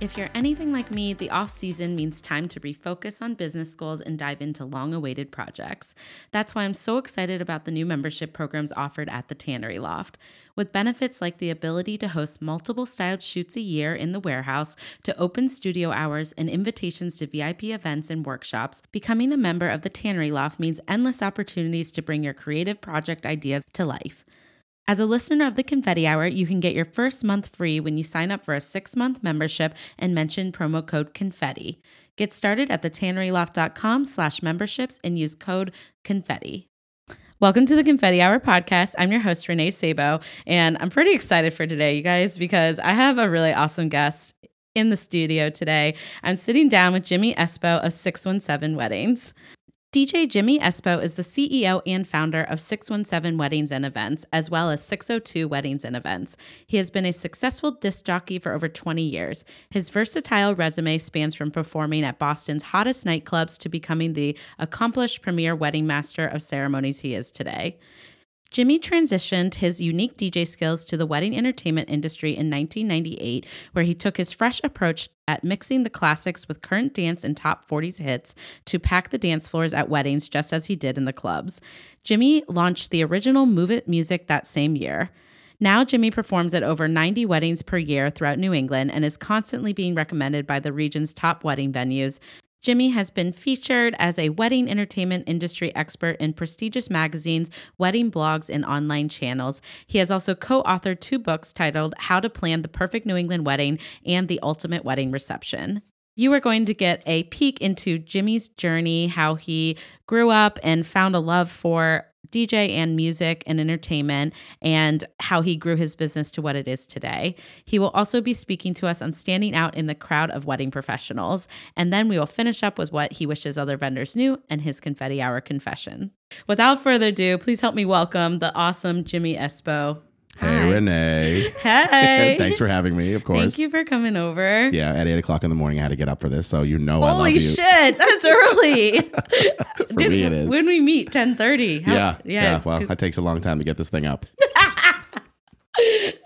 If you're anything like me, the off season means time to refocus on business goals and dive into long awaited projects. That's why I'm so excited about the new membership programs offered at the Tannery Loft. With benefits like the ability to host multiple styled shoots a year in the warehouse, to open studio hours, and invitations to VIP events and workshops, becoming a member of the Tannery Loft means endless opportunities to bring your creative project ideas to life. As a listener of the Confetti Hour, you can get your first month free when you sign up for a six month membership and mention promo code confetti. Get started at thetanneryloft.com slash memberships and use code confetti. Welcome to the Confetti Hour podcast. I'm your host, Renee Sabo, and I'm pretty excited for today, you guys, because I have a really awesome guest in the studio today. I'm sitting down with Jimmie Espo of 617 Weddings. DJ Jimmie Espo is the CEO and founder of 617 Weddings and Events, as well as 602 Weddings and Events. He has been a successful disc jockey for over 20 years. His versatile resume spans from performing at Boston's hottest nightclubs to becoming the accomplished premier wedding master of ceremonies he is today. Jimmie transitioned his unique DJ skills to the wedding entertainment industry in 1998, where he took his fresh approach at mixing the classics with current dance and top 40s hits to pack the dance floors at weddings just as he did in the clubs. Jimmie launched the original Move It music that same year. Now, Jimmie performs at over 90 weddings per year throughout New England and is constantly being recommended by the region's top wedding venues, Jimmie has been featured as a wedding entertainment industry expert in prestigious magazines, wedding blogs, and online channels. He has also co authored two books titled How to Plan the Perfect New England Wedding and The Ultimate Wedding Reception. You are going to get a peek into Jimmie's journey, how he grew up and found a love for DJ and music and entertainment and how he grew his business to what it is today. He will also be speaking to us on standing out in the crowd of wedding professionals. And then we will finish up with what he wishes other vendors knew and his confetti hour confession. Without further ado, please help me welcome the awesome Jimmie Espo. Hey, Hi. Renee. Hey. Thanks for having me, of course. Thank you for coming over. Yeah, at 8 o'clock in the morning, I had to get up for this, so you know Holy I love you. shit, that's early. for Did, me, it is. When we meet, 10.30. yeah, yeah, yeah. Well, it takes a long time to get this thing up.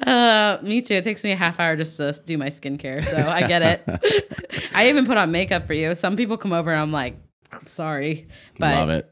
Uh, me too. It takes me a half hour just to do my skincare, so I get it. I even put on makeup for you. Some people come over and I'm like, sorry, but love it.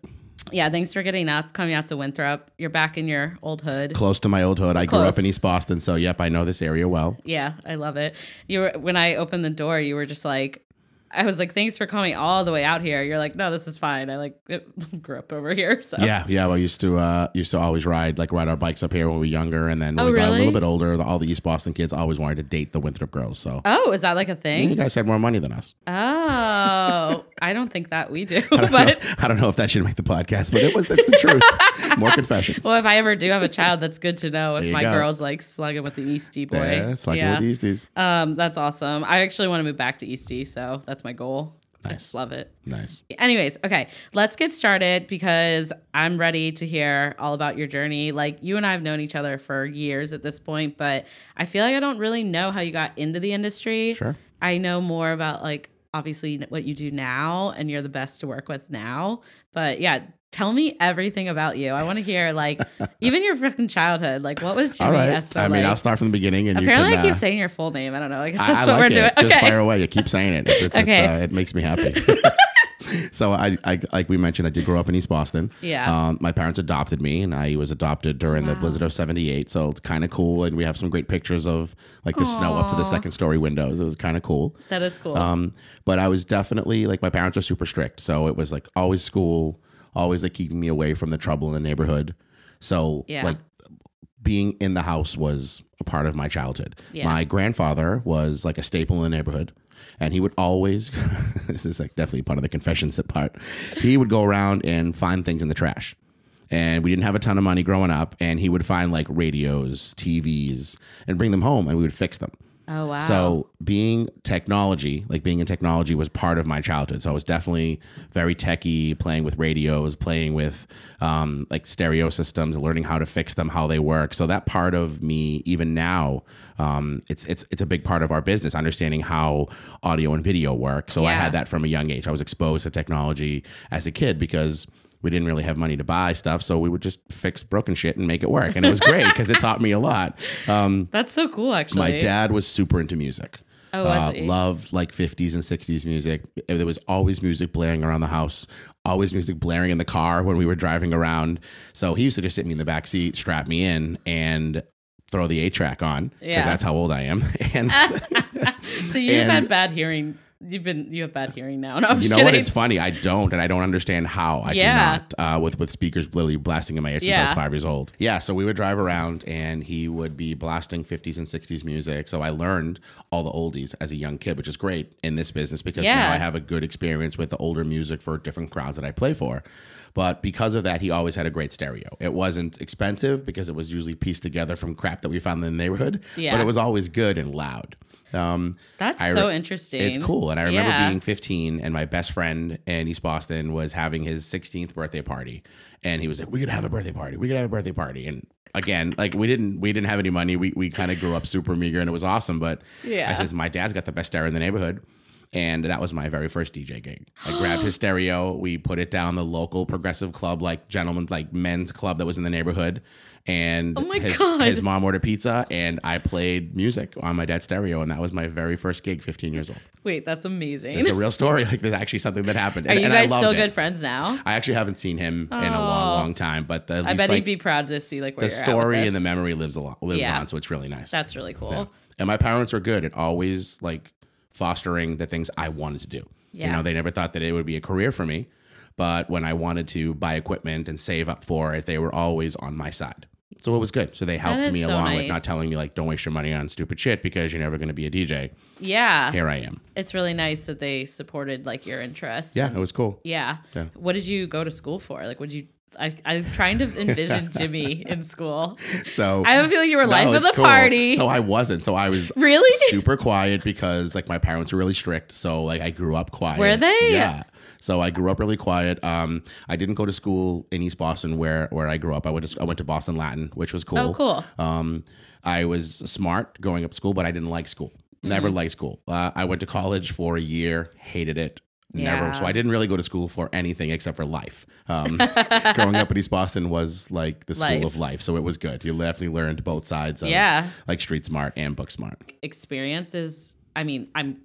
Yeah, thanks for getting up, coming out to Winthrop. You're back in your old hood. Close to my old hood. I Close. grew up in East Boston, so yep, I know this area well. Yeah, I love it. You were when I opened the door, you were just like, I was like, thanks for coming all the way out here. You're like, no, this is fine. I like grew up over here. So yeah, yeah. Well, used to uh, used to always ride like ride our bikes up here when we were younger, and then when oh, we got really? a little bit older, all the East Boston kids always wanted to date the Winthrop girls. So oh, is that like a thing? you guys had more money than us. Oh, I don't think that we do. I don't, but know, I don't know if that should make the podcast, but it was that's the truth. more confessions. Well, if I ever do have a child, that's good to know. If my go. girl's like slugging with the Eastie boy, yeah, slugging yeah. with the Easties. Um, that's awesome. I actually want to move back to Eastie, so that's my goal. Nice. I just love it. Nice. Anyways, okay, let's get started because I'm ready to hear all about your journey. Like you and I have known each other for years at this point, but I feel like I don't really know how you got into the industry. Sure. I know more about like obviously what you do now and you're the best to work with now. But yeah, tell me everything about you. I want to hear like even your freaking childhood. Like what was Jimmie All right. Espo I mean, like? I'll start from the beginning. And apparently, can, I keep uh, saying your full name. I don't know. I guess that's I, I what like we're it. doing. Just fire away. You keep saying it. It's, it's, okay. Uh, it makes me happy. so I, I, like we mentioned, I did grow up in East Boston. Yeah. Um, my parents adopted me, and I was adopted during wow. the blizzard of '78. So it's kind of cool, and we have some great pictures of like the Aww. snow up to the second story windows. It was kind of cool. That is cool. Um, but I was definitely like my parents were super strict, so it was like always school, always like keeping me away from the trouble in the neighborhood. So yeah. like being in the house was a part of my childhood. Yeah. My grandfather was like a staple in the neighborhood and he would always this is like definitely part of the confessions part he would go around and find things in the trash and we didn't have a ton of money growing up and he would find like radios tvs and bring them home and we would fix them Oh wow. So being technology, like being in technology was part of my childhood. So I was definitely very techy, playing with radios, playing with um, like stereo systems, learning how to fix them, how they work. So that part of me, even now, um, it's it's it's a big part of our business, understanding how audio and video work. So I had that from a young age. I was exposed to technology as a kid because we didn't really have money to buy stuff, so we would just fix broken shit and make it work, and it was great because it taught me a lot. Um, That's so cool actually. my dad was super into music. Oh, was uh, he? loved like 50s and 60s music. There was always music blaring around the house, always music blaring in the car when we were driving around. So he used to just sit me in the back seat, strap me in, and throw the 8 track on because Yeah. that's how old I am. And So you've And- had bad hearing. You've been you have bad hearing now. No, I'm you know kidding. what? It's funny. I don't, and I don't understand how. I Yeah. cannot. Uh, with with speakers literally blasting in my ears since I was five years old. Yeah. So we would drive around, and he would be blasting 50s and 60s music. So I learned all the oldies as a young kid, which is great in this business because Yeah. now I have a good experience with the older music for different crowds that I play for. But because of that, he always had a great stereo. It wasn't expensive because it was usually pieced together from crap that we found in the neighborhood. Yeah. But it was always good and loud. Um, That's I so interesting. it's cool. And I remember Yeah. being 15 and my best friend in East Boston was having his 16th birthday party. And he was like, We could have a birthday party. We could have a birthday party. And again, like we didn't we didn't have any money. We we kind of grew up super meager and it was awesome. But Yeah. I says, My dad's got the best stereo in the neighborhood. And that was my very first DJ gig. I grabbed his stereo. We put it down the local progressive club, like gentlemen, like men's club that was in the neighborhood. And Oh his, his mom ordered pizza, and I played music on my dad's stereo, and that was my very first gig, 15 years old. Wait, that's amazing. It's a real story. Like there's actually something that happened. Are And- you and I guys still it. good friends now? I actually haven't seen him in a long, oh. long time, but the, at I bet like, he'd be proud to see like where the you're at with story and the memory lives along, lives Yeah. on. So it's really nice. That's really cool. Yeah. And my parents were good at always like fostering the things I wanted to do. You know, they never thought that it would be a career for me, but when I wanted to buy equipment and save up for it, they were always on my side. So it was good. So they helped me so along with not telling me like, don't waste your money on stupid shit because you're never going to be a DJ. Yeah. Here I am. It's really nice that they supported like your interests. Yeah, it was cool. Yeah. Yeah. What did you go to school for? Like, would you? I, I'm trying to envision Jimmie in school. So I have a feeling you were life of the cool. party. So I wasn't. So I was Really? super quiet because like my parents were really strict. So like I grew up quiet. Were they? Yeah. So I grew up really quiet. Um, I didn't go to school in East Boston where where I grew up. I went to I went to Boston Latin, which was cool. Oh, cool. Um, I was smart going up school, but I didn't like school. Never Mm-hmm. liked school. Uh, I went to college for a year, hated it. Never. Yeah. So I didn't really go to school for anything except for life. Um, growing up in East Boston was like the school Life. of life. So it was good. You definitely learned both sides of Yeah. like street smart and book smart. Experience is. I mean, I'm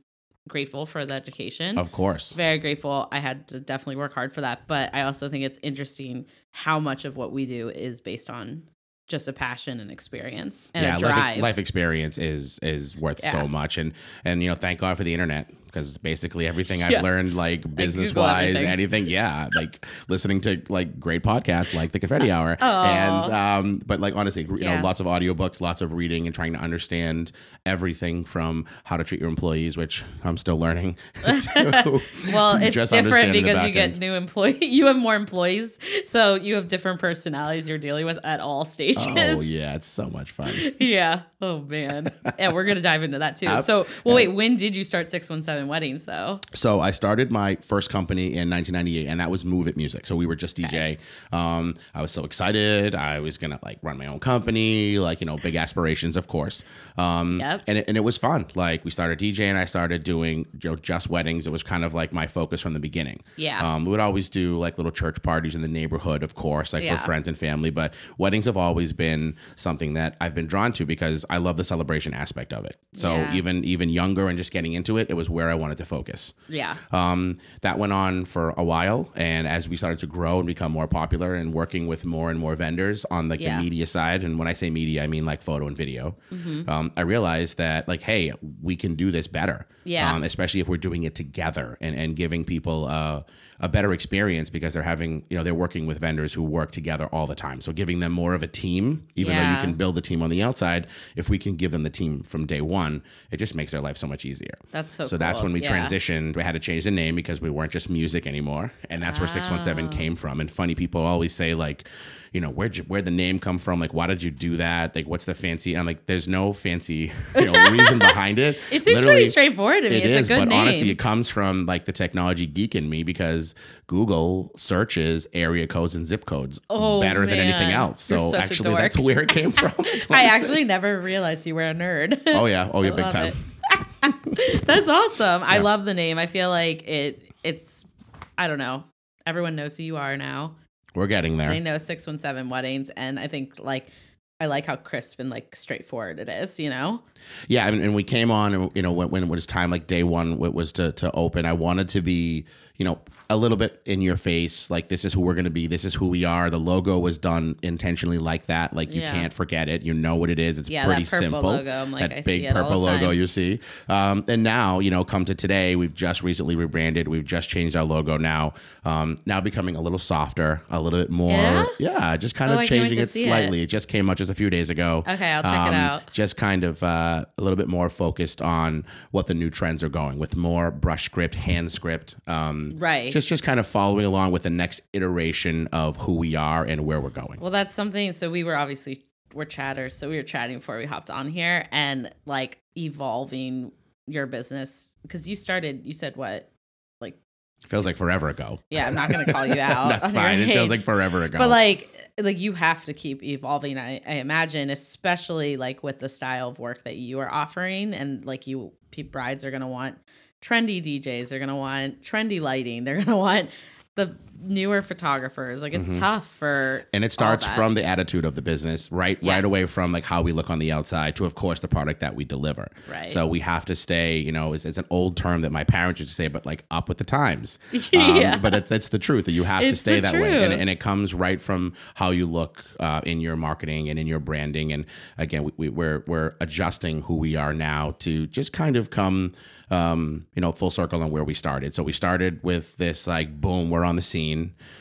grateful for the education. Of course. very grateful. I had to definitely work hard for that, but I also think it's interesting how much of what we do is based on just a passion and experience and yeah, life, life experience is is worth Yeah. so much, and and you know, thank God for the internet because basically everything I've Yeah. learned, like business wise, everything. anything, yeah, like listening to like great podcasts like the Confetti Hour, and um, but like honestly, you Yeah. know, lots of audiobooks, lots of reading, and trying to understand everything from how to treat your employees, which I'm still learning. to, well, it's just different understand in the because you get end. new employee. You have more employees, so you have different personalities you're dealing with at all stages. Oh yeah, it's so much fun. yeah. Oh man. Yeah, we're gonna dive into that too. So, well, wait. When did you start Six One Seven Weddings though? So I started my first company in 1998, and that was Move It Music. So we were just DJ. Um, I was so excited. I was gonna like run my own company, like you know, big aspirations, of course. Um, Yep. And it, and it was fun. Like we started DJing. And I started doing you know just weddings. It was kind of like my focus from the beginning. Yeah. Um, we would always do like little church parties in the neighborhood, of course, like Yeah. for friends and family. But weddings have always been something that I've been drawn to because I love the celebration aspect of it. So Yeah. even even younger and just getting into it, it was where I wanted to focus. Yeah. Um, that went on for a while, and as we started to grow and become more popular, and working with more and more vendors on like Yeah. the media side, and when I say media, I mean like photo and video, um, I realized that like, hey, we can do this better. Yeah. Um, especially if we're doing it together and and giving people uh, a better experience because they're having you know they're working with vendors who work together all the time. So giving them more of a team, even though you can build a team on the outside, if we can give them the team from day one, it just makes their life so much easier. That's so So that's when we Yeah. transitioned. We had to change the name because we weren't just music anymore, and that's where six one seven Ah. came from. And funny people always say like, you know, where'd you, where'd the name come from? Like, why did you do that? Like, what's the fancy? I'm like, there's no fancy you know, reason behind it. It seems Literally, pretty straightforward to me. It it's is, but name. honestly, it comes from like the technology geek in me because Google searches area codes and zip codes oh, better man. than anything else. So actually, that's where it came from. I actually never realized you were a nerd. Oh yeah, oh yeah, big time. that's awesome. Yeah. I love the name. I feel like it. It's I don't know. Everyone knows who you are now. We're getting there. I know 617 weddings. And I think like I like how crisp and like straightforward it is, you know? Yeah. And, and we came on and, you know, when, when it was time, like day one was to, to open, I wanted to be, you know, a little bit in your face, like this is who we're going to be, this is who we are. The logo was done intentionally like that, like you yeah. can't forget it. You know what it is. It's yeah, pretty simple. Logo. I'm like, that I big purple logo you see. Um, and now, you know, come to today, we've just recently rebranded. We've just changed our logo now. Um, now becoming a little softer, a little bit more. Yeah, yeah just kind oh, of changing it slightly. It. it. just came out just a few days ago. Okay, I'll check um, it out. Just kind of uh, a little bit more focused on what the new trends are going with more brush script, hand script. Um, right just just kind of following along with the next iteration of who we are and where we're going. Well, that's something. So we were obviously we're chatters, so we were chatting before we hopped on here, and like evolving your business because you started. You said what like feels like forever ago. Yeah, I'm not to call you out. That's fine. It feels like forever ago. But like, like you have to keep evolving. I, I, imagine, especially like with the style of work that you are offering, and like you, brides are going to want trendy DJs. They're gonna want trendy lighting. They're gonna want the newer photographers. Like it's mm-hmm. tough for And it starts from the attitude of the business, right? Yes. Right away from like how we look on the outside to of course the product that we deliver. Right. So we have to stay, you know, it's, it's an old term that my parents used to say, but like up with the times. yeah. Um, but it, that's the truth that you have it's to stay that truth. way. And, and, it comes right from how you look uh, in your marketing and in your branding. And again, we, we, we're, we're adjusting who we are now to just kind of come um, you know, full circle on where we started. So we started with this like boom, we're on the scene.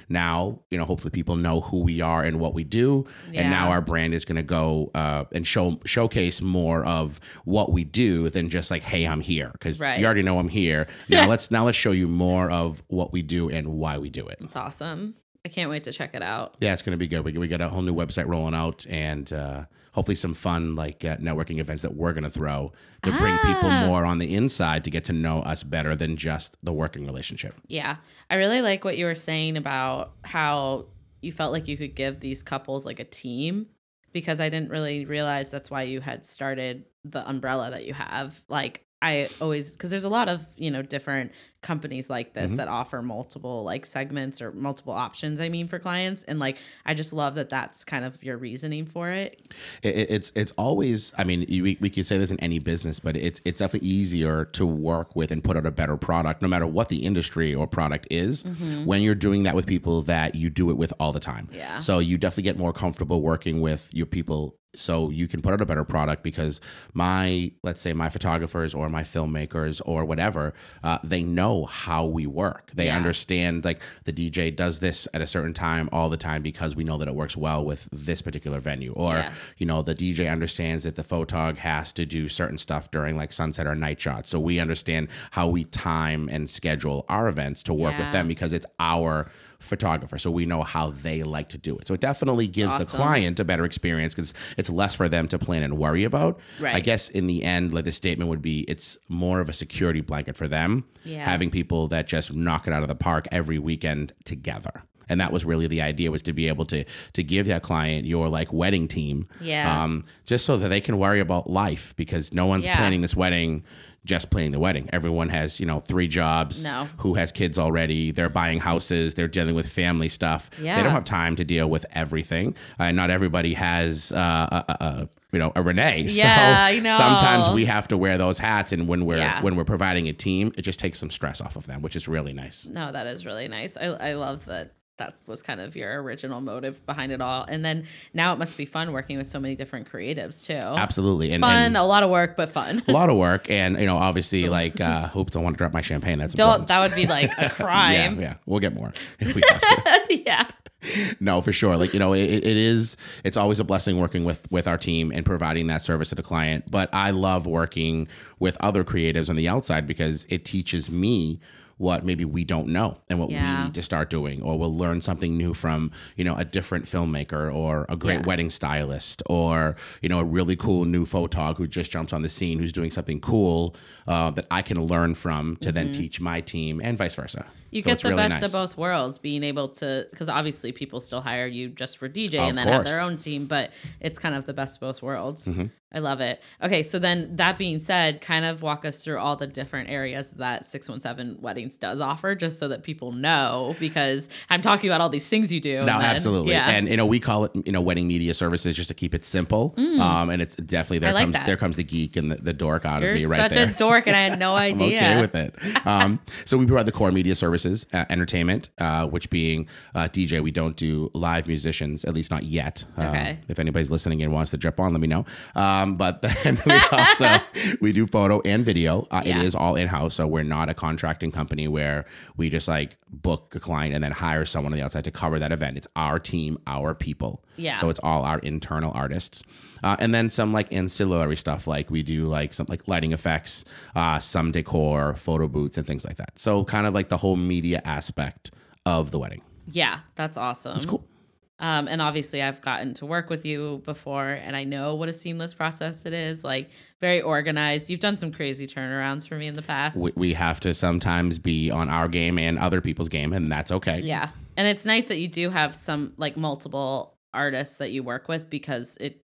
Now, you know, hopefully people know who we are and what we do. Yeah. And now our brand is gonna go uh, and show showcase more of what we do than just like, hey, I'm here. Because right. you already know I'm here. Now let's now let's show you more of what we do and why we do it. It's awesome. I can't wait to check it out. Yeah, it's gonna be good. We, we got a whole new website rolling out and uh hopefully some fun like uh, networking events that we're going to throw to ah. bring people ah. more on the inside to get to know us better than just the working relationship. Yeah. I really like what you were saying about how you felt like you could give these couples like a team because I didn't really realize that's why you had started the umbrella that you have. Like I always because there's a lot of you know different companies like this mm-hmm. that offer multiple like segments or multiple options. I mean for clients, and like I just love that that's kind of your reasoning for it. it it's it's always I mean we, we could say this in any business, but it's it's definitely easier to work with and put out a better product, no matter what the industry or product is. Mm-hmm. When you're doing that with people that you do it with all the time, yeah. So you definitely get more comfortable working with your people so you can put out a better product because my let's say my photographers or my filmmakers or whatever uh, they know how we work they yeah. understand like the dj does this at a certain time all the time because we know that it works well with this particular venue or yeah. you know the dj understands that the photog has to do certain stuff during like sunset or night shots so we understand how we time and schedule our events to work yeah. with them because it's our photographer, so we know how they like to do it. So it definitely gives awesome. the client a better experience because it's less for them to plan and worry about. Right. I guess in the end, like the statement would be, it's more of a security blanket for them, yeah. having people that just knock it out of the park every weekend together and that was really the idea was to be able to to give that client your like wedding team yeah um just so that they can worry about life because no one's yeah. planning this wedding just planning the wedding. Everyone has, you know, three jobs. No. Who has kids already? They're buying houses. They're dealing with family stuff. Yeah. They don't have time to deal with everything. Uh, not everybody has, uh, a, a, you know, a Renee. Yeah, so know. sometimes we have to wear those hats, and when we're yeah. when we're providing a team, it just takes some stress off of them, which is really nice. No, that is really nice. I I love that that was kind of your original motive behind it all. And then now it must be fun working with so many different creatives too. Absolutely. And fun, and a lot of work, but fun. A lot of work. And, you know, obviously like, uh, oops, I want to drop my champagne. That's Don't, important. that would be like a crime. yeah. Yeah. We'll get more if we have to. yeah. No, for sure. Like, you know, it, it is, it's always a blessing working with, with our team and providing that service to the client. But I love working with other creatives on the outside because it teaches me what maybe we don't know and what yeah. we need to start doing or we'll learn something new from you know a different filmmaker or a great yeah. wedding stylist or you know a really cool new photog who just jumps on the scene who's doing something cool uh, that i can learn from to mm-hmm. then teach my team and vice versa you so get the really best nice. of both worlds, being able to because obviously people still hire you just for DJ of and then course. have their own team, but it's kind of the best of both worlds. Mm-hmm. I love it. Okay, so then that being said, kind of walk us through all the different areas that 617 Weddings does offer, just so that people know, because I'm talking about all these things you do. No, then, absolutely. Yeah. And you know, we call it you know wedding media services just to keep it simple. Mm. Um, and it's definitely there like comes that. there comes the geek and the, the dork out You're of me right there. Such a dork, and I had no idea. I'm okay with it. Um, so we provide the core media services, uh, entertainment, uh, which being uh, DJ. We don't do live musicians, at least not yet. Okay. Um, if anybody's listening and wants to jump on, let me know. Um, um, but then we also we do photo and video. Uh, yeah. It is all in house, so we're not a contracting company where we just like book a client and then hire someone on the outside to cover that event. It's our team, our people. Yeah. So it's all our internal artists, uh, and then some like ancillary stuff like we do like some like lighting effects, uh, some decor, photo booths, and things like that. So kind of like the whole media aspect of the wedding. Yeah, that's awesome. That's cool. Um, and obviously, I've gotten to work with you before, and I know what a seamless process it is. Like very organized. You've done some crazy turnarounds for me in the past. We, we have to sometimes be on our game and other people's game, and that's okay. Yeah, and it's nice that you do have some like multiple artists that you work with because it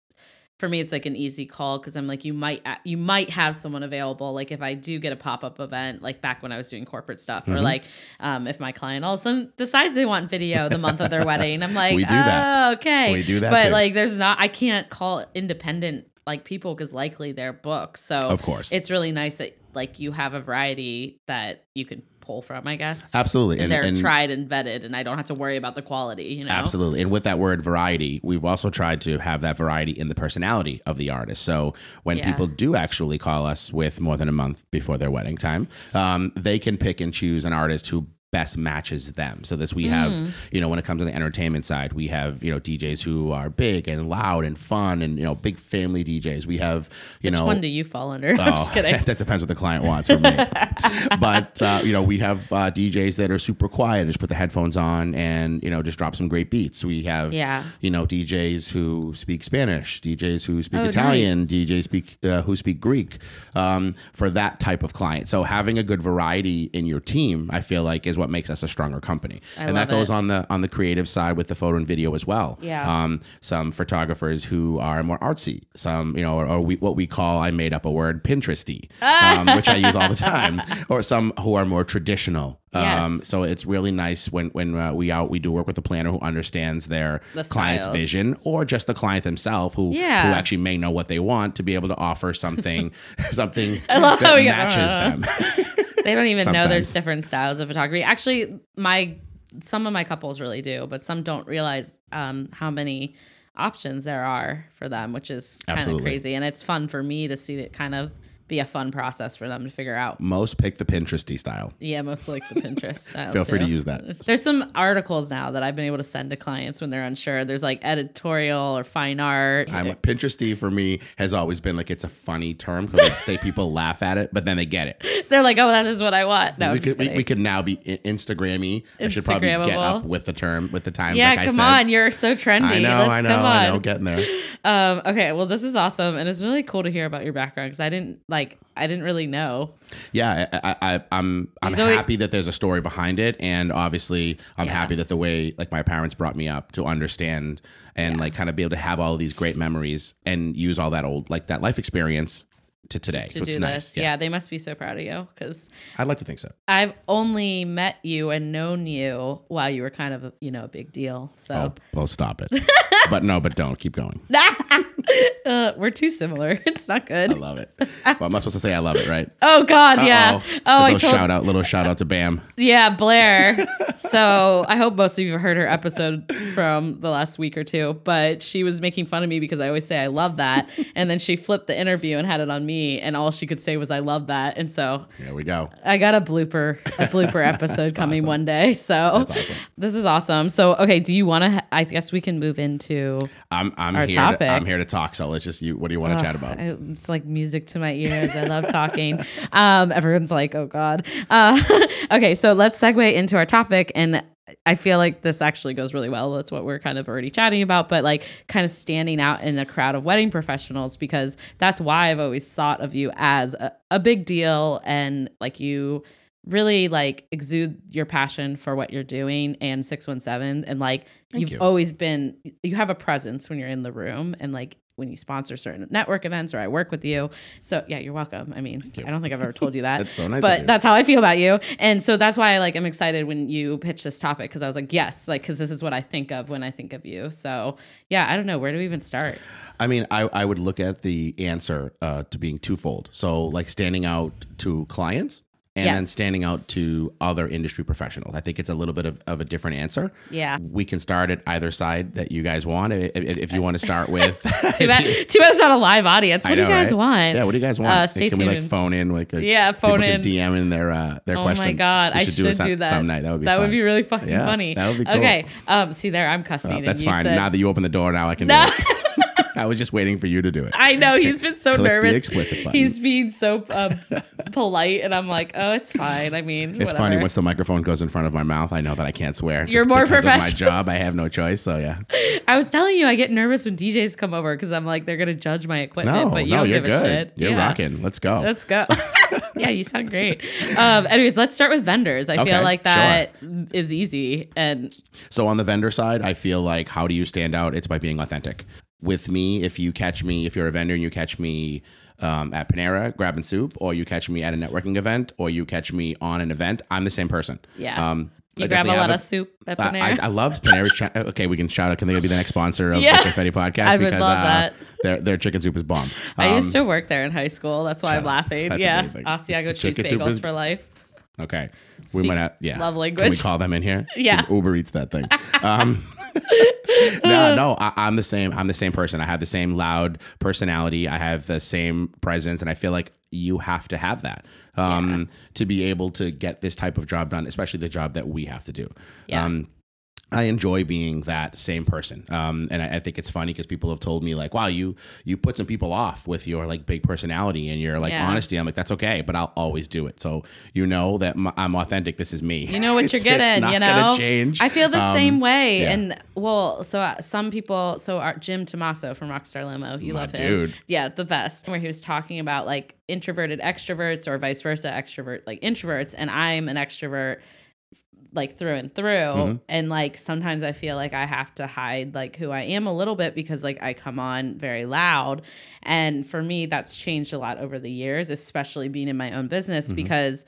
for me it's like an easy call because i'm like you might you might have someone available like if i do get a pop-up event like back when i was doing corporate stuff mm-hmm. or like um, if my client all of a sudden decides they want video the month of their wedding i'm like we do that. Oh, okay we do that but too. like there's not i can't call independent like people because likely they're booked so of course it's really nice that like you have a variety that you can pull from, I guess. Absolutely. And, and they're and, tried and vetted, and I don't have to worry about the quality, you know? Absolutely. And with that word variety, we've also tried to have that variety in the personality of the artist. So when yeah. people do actually call us with more than a month before their wedding time, um, they can pick and choose an artist who best matches them. So this we have, mm. you know, when it comes to the entertainment side, we have, you know, DJs who are big and loud and fun and, you know, big family DJs. We have, you know Which know, one do you fall under? Oh, I'm just kidding. that depends what the client wants from me. but, uh, you know, we have uh, DJs that are super quiet, just put the headphones on and, you know, just drop some great beats. We have, yeah. you know, DJs who speak Spanish, DJs who speak oh, Italian, nice. DJs speak, uh, who speak Greek um, for that type of client. So having a good variety in your team, I feel like is what what makes us a stronger company. I and that goes it. on the on the creative side with the photo and video as well. Yeah. Um, some photographers who are more artsy. Some, you know, or, or we, what we call I made up a word Pinteresty, um, which I use all the time. Or some who are more traditional. Um, yes. so it's really nice when when uh, we out we do work with a planner who understands their the client's vision or just the client themselves who yeah. who actually may know what they want to be able to offer something something that matches them. They don't even know there's different styles of photography. Actually, my some of my couples really do, but some don't realize um, how many options there are for them, which is kind of crazy. And it's fun for me to see it kind of be a fun process for them to figure out. Most pick the Pinteresty style. Yeah, most like the Pinterest style. Feel free to use that. There's some articles now that I've been able to send to clients when they're unsure. There's like editorial or fine art. I'm Pinteresty for me has always been like it's a funny term because they people laugh at it, but then they get it. They're like, oh, that is what I want. No, we, could, we, we, could now be Instagrammy. I should probably get up with the term with the times. Yeah, like come on, you're so trendy. I know, Let's I know, I know, getting there. Um, okay, well, this is awesome, and it's really cool to hear about your background because I didn't like I didn't really know. Yeah, I, I, I'm I'm happy that there's a story behind it, and obviously I'm yeah. happy that the way like my parents brought me up to understand and yeah. like kind of be able to have all of these great memories and use all that old like that life experience to today. To, to do nice. this. Yeah. yeah. they must be so proud of you because I'd like to think so. I've only met you and known you while you were kind of, a, you know, a big deal. So, oh, well, stop it. but no, but don't keep going. uh, we're too similar. It's not good. I love it. Well, I'm not supposed to say I love it, right? Oh God, Uh-oh. yeah. Oh, I told... shout out, little shout out to Bam. Yeah, Blair. so I hope most of you have heard her episode from the last week or two. But she was making fun of me because I always say I love that, and then she flipped the interview and had it on me, and all she could say was I love that, and so there we go. I got a blooper, a blooper episode coming one day. So awesome. this is awesome. So okay, do you want to? I guess we can move into I'm I'm our here topic. To, I'm here to talk, so let's just you. What do you want to chat about? It's like music to my ears. I love talking. um, everyone's like, "Oh God." Uh, okay, so let's segue into our topic, and I feel like this actually goes really well. That's what we're kind of already chatting about, but like kind of standing out in a crowd of wedding professionals because that's why I've always thought of you as a, a big deal and like you really like exude your passion for what you're doing and 617 and like Thank you've you. always been you have a presence when you're in the room and like when you sponsor certain network events or I work with you. So yeah, you're welcome. I mean. I don't think I've ever told you that. That's so nice But that's how I feel about you. And so that's why I like I'm excited when you pitch this topic because I was like, yes, like because this is what I think of when I think of you. So yeah, I don't know where do we even start. I mean, I, I would look at the answer uh, to being twofold. So, like standing out to clients and then standing out to other industry professionals. I think it's a little bit of, of a different answer. Yeah. We can start at either side that you guys want. If, if, if you want to start with. Too bad, too bad it's not a live audience. What I do you guys right? want? Yeah, what do you guys want? Uh, stay can we like phone in? Like a, Yeah, phone in. DM in their uh, their Oh questions. my god, We I should some- do that. some night. That would be that fun. would be really fucking Yeah, funny. that would be cool. Okay, um, see there, I'm cussing. Oh, and that's fine. said- now that you open the door, now I can No. do it. I was just waiting for you to do it. I know he's been so Click the nervous. explicit button. He's being so um, polite, and I'm like, oh, it's fine. I mean, It's whatever. funny once the microphone goes in front of my mouth. I know that I can't swear. You're just more professional. of my job. I have no choice. So yeah. I was telling you, I get nervous when DJs come over because I'm like, they're gonna judge my equipment, No, but you no, don't you're give good. a shit. You're Yeah. rocking. Let's go. Let's go. yeah, you sound great. Um, anyways, let's start with vendors. I Okay, feel like that is easy, and So on the vendor side, I feel like how do you stand out? It's by being authentic. With me, if you catch me, if you're a vendor and you catch me um, at Panera grabbing soup, or you catch me at a networking event, or you catch me on an event, I'm the same person. yeah, Um, you I grab a lot have of soup at Panera. I, I love Panera's. Cha- okay, we can shout out. Can they be the next sponsor of Yeah. the Confetti Podcast? I would love uh, that. Their their chicken soup is bomb. I used Um, to work there in high school. That's why I'm laughing. That's yeah, amazing. Asiago cheese bagels is- for life. Okay, we Speak might have yeah. love Can we call them in here? Yeah. Uber eats that thing. Um, no, no, I, I'm the same. I'm the same person. I have the same loud personality. I have the same presence, and I feel like you have to have that um, to be able to get this type of job done, especially the job that we have to do. Yeah. Um, I enjoy being that same person, um, and I, I think it's funny because people have told me like, "Wow, you you put some people off with your like big personality and your like Yeah. honesty." I'm like, "That's okay," but I'll always do it. So you know that I'm authentic. This is me. You know what you're getting, not you know? change. I feel the Um, same way. yeah. And well, so uh, some people, so our Jim Tomaso from Rockstar Limo, you My love him. dude. Yeah, the best. Where he was talking about like introverted extroverts or vice versa, extrovert like introverts. And I'm an extrovert like through and through. Mm-hmm. And like sometimes I feel like I have to hide like who I am a little bit because like I come on very loud. And for me, that's changed a lot over the years, especially being in my own business Mm-hmm. because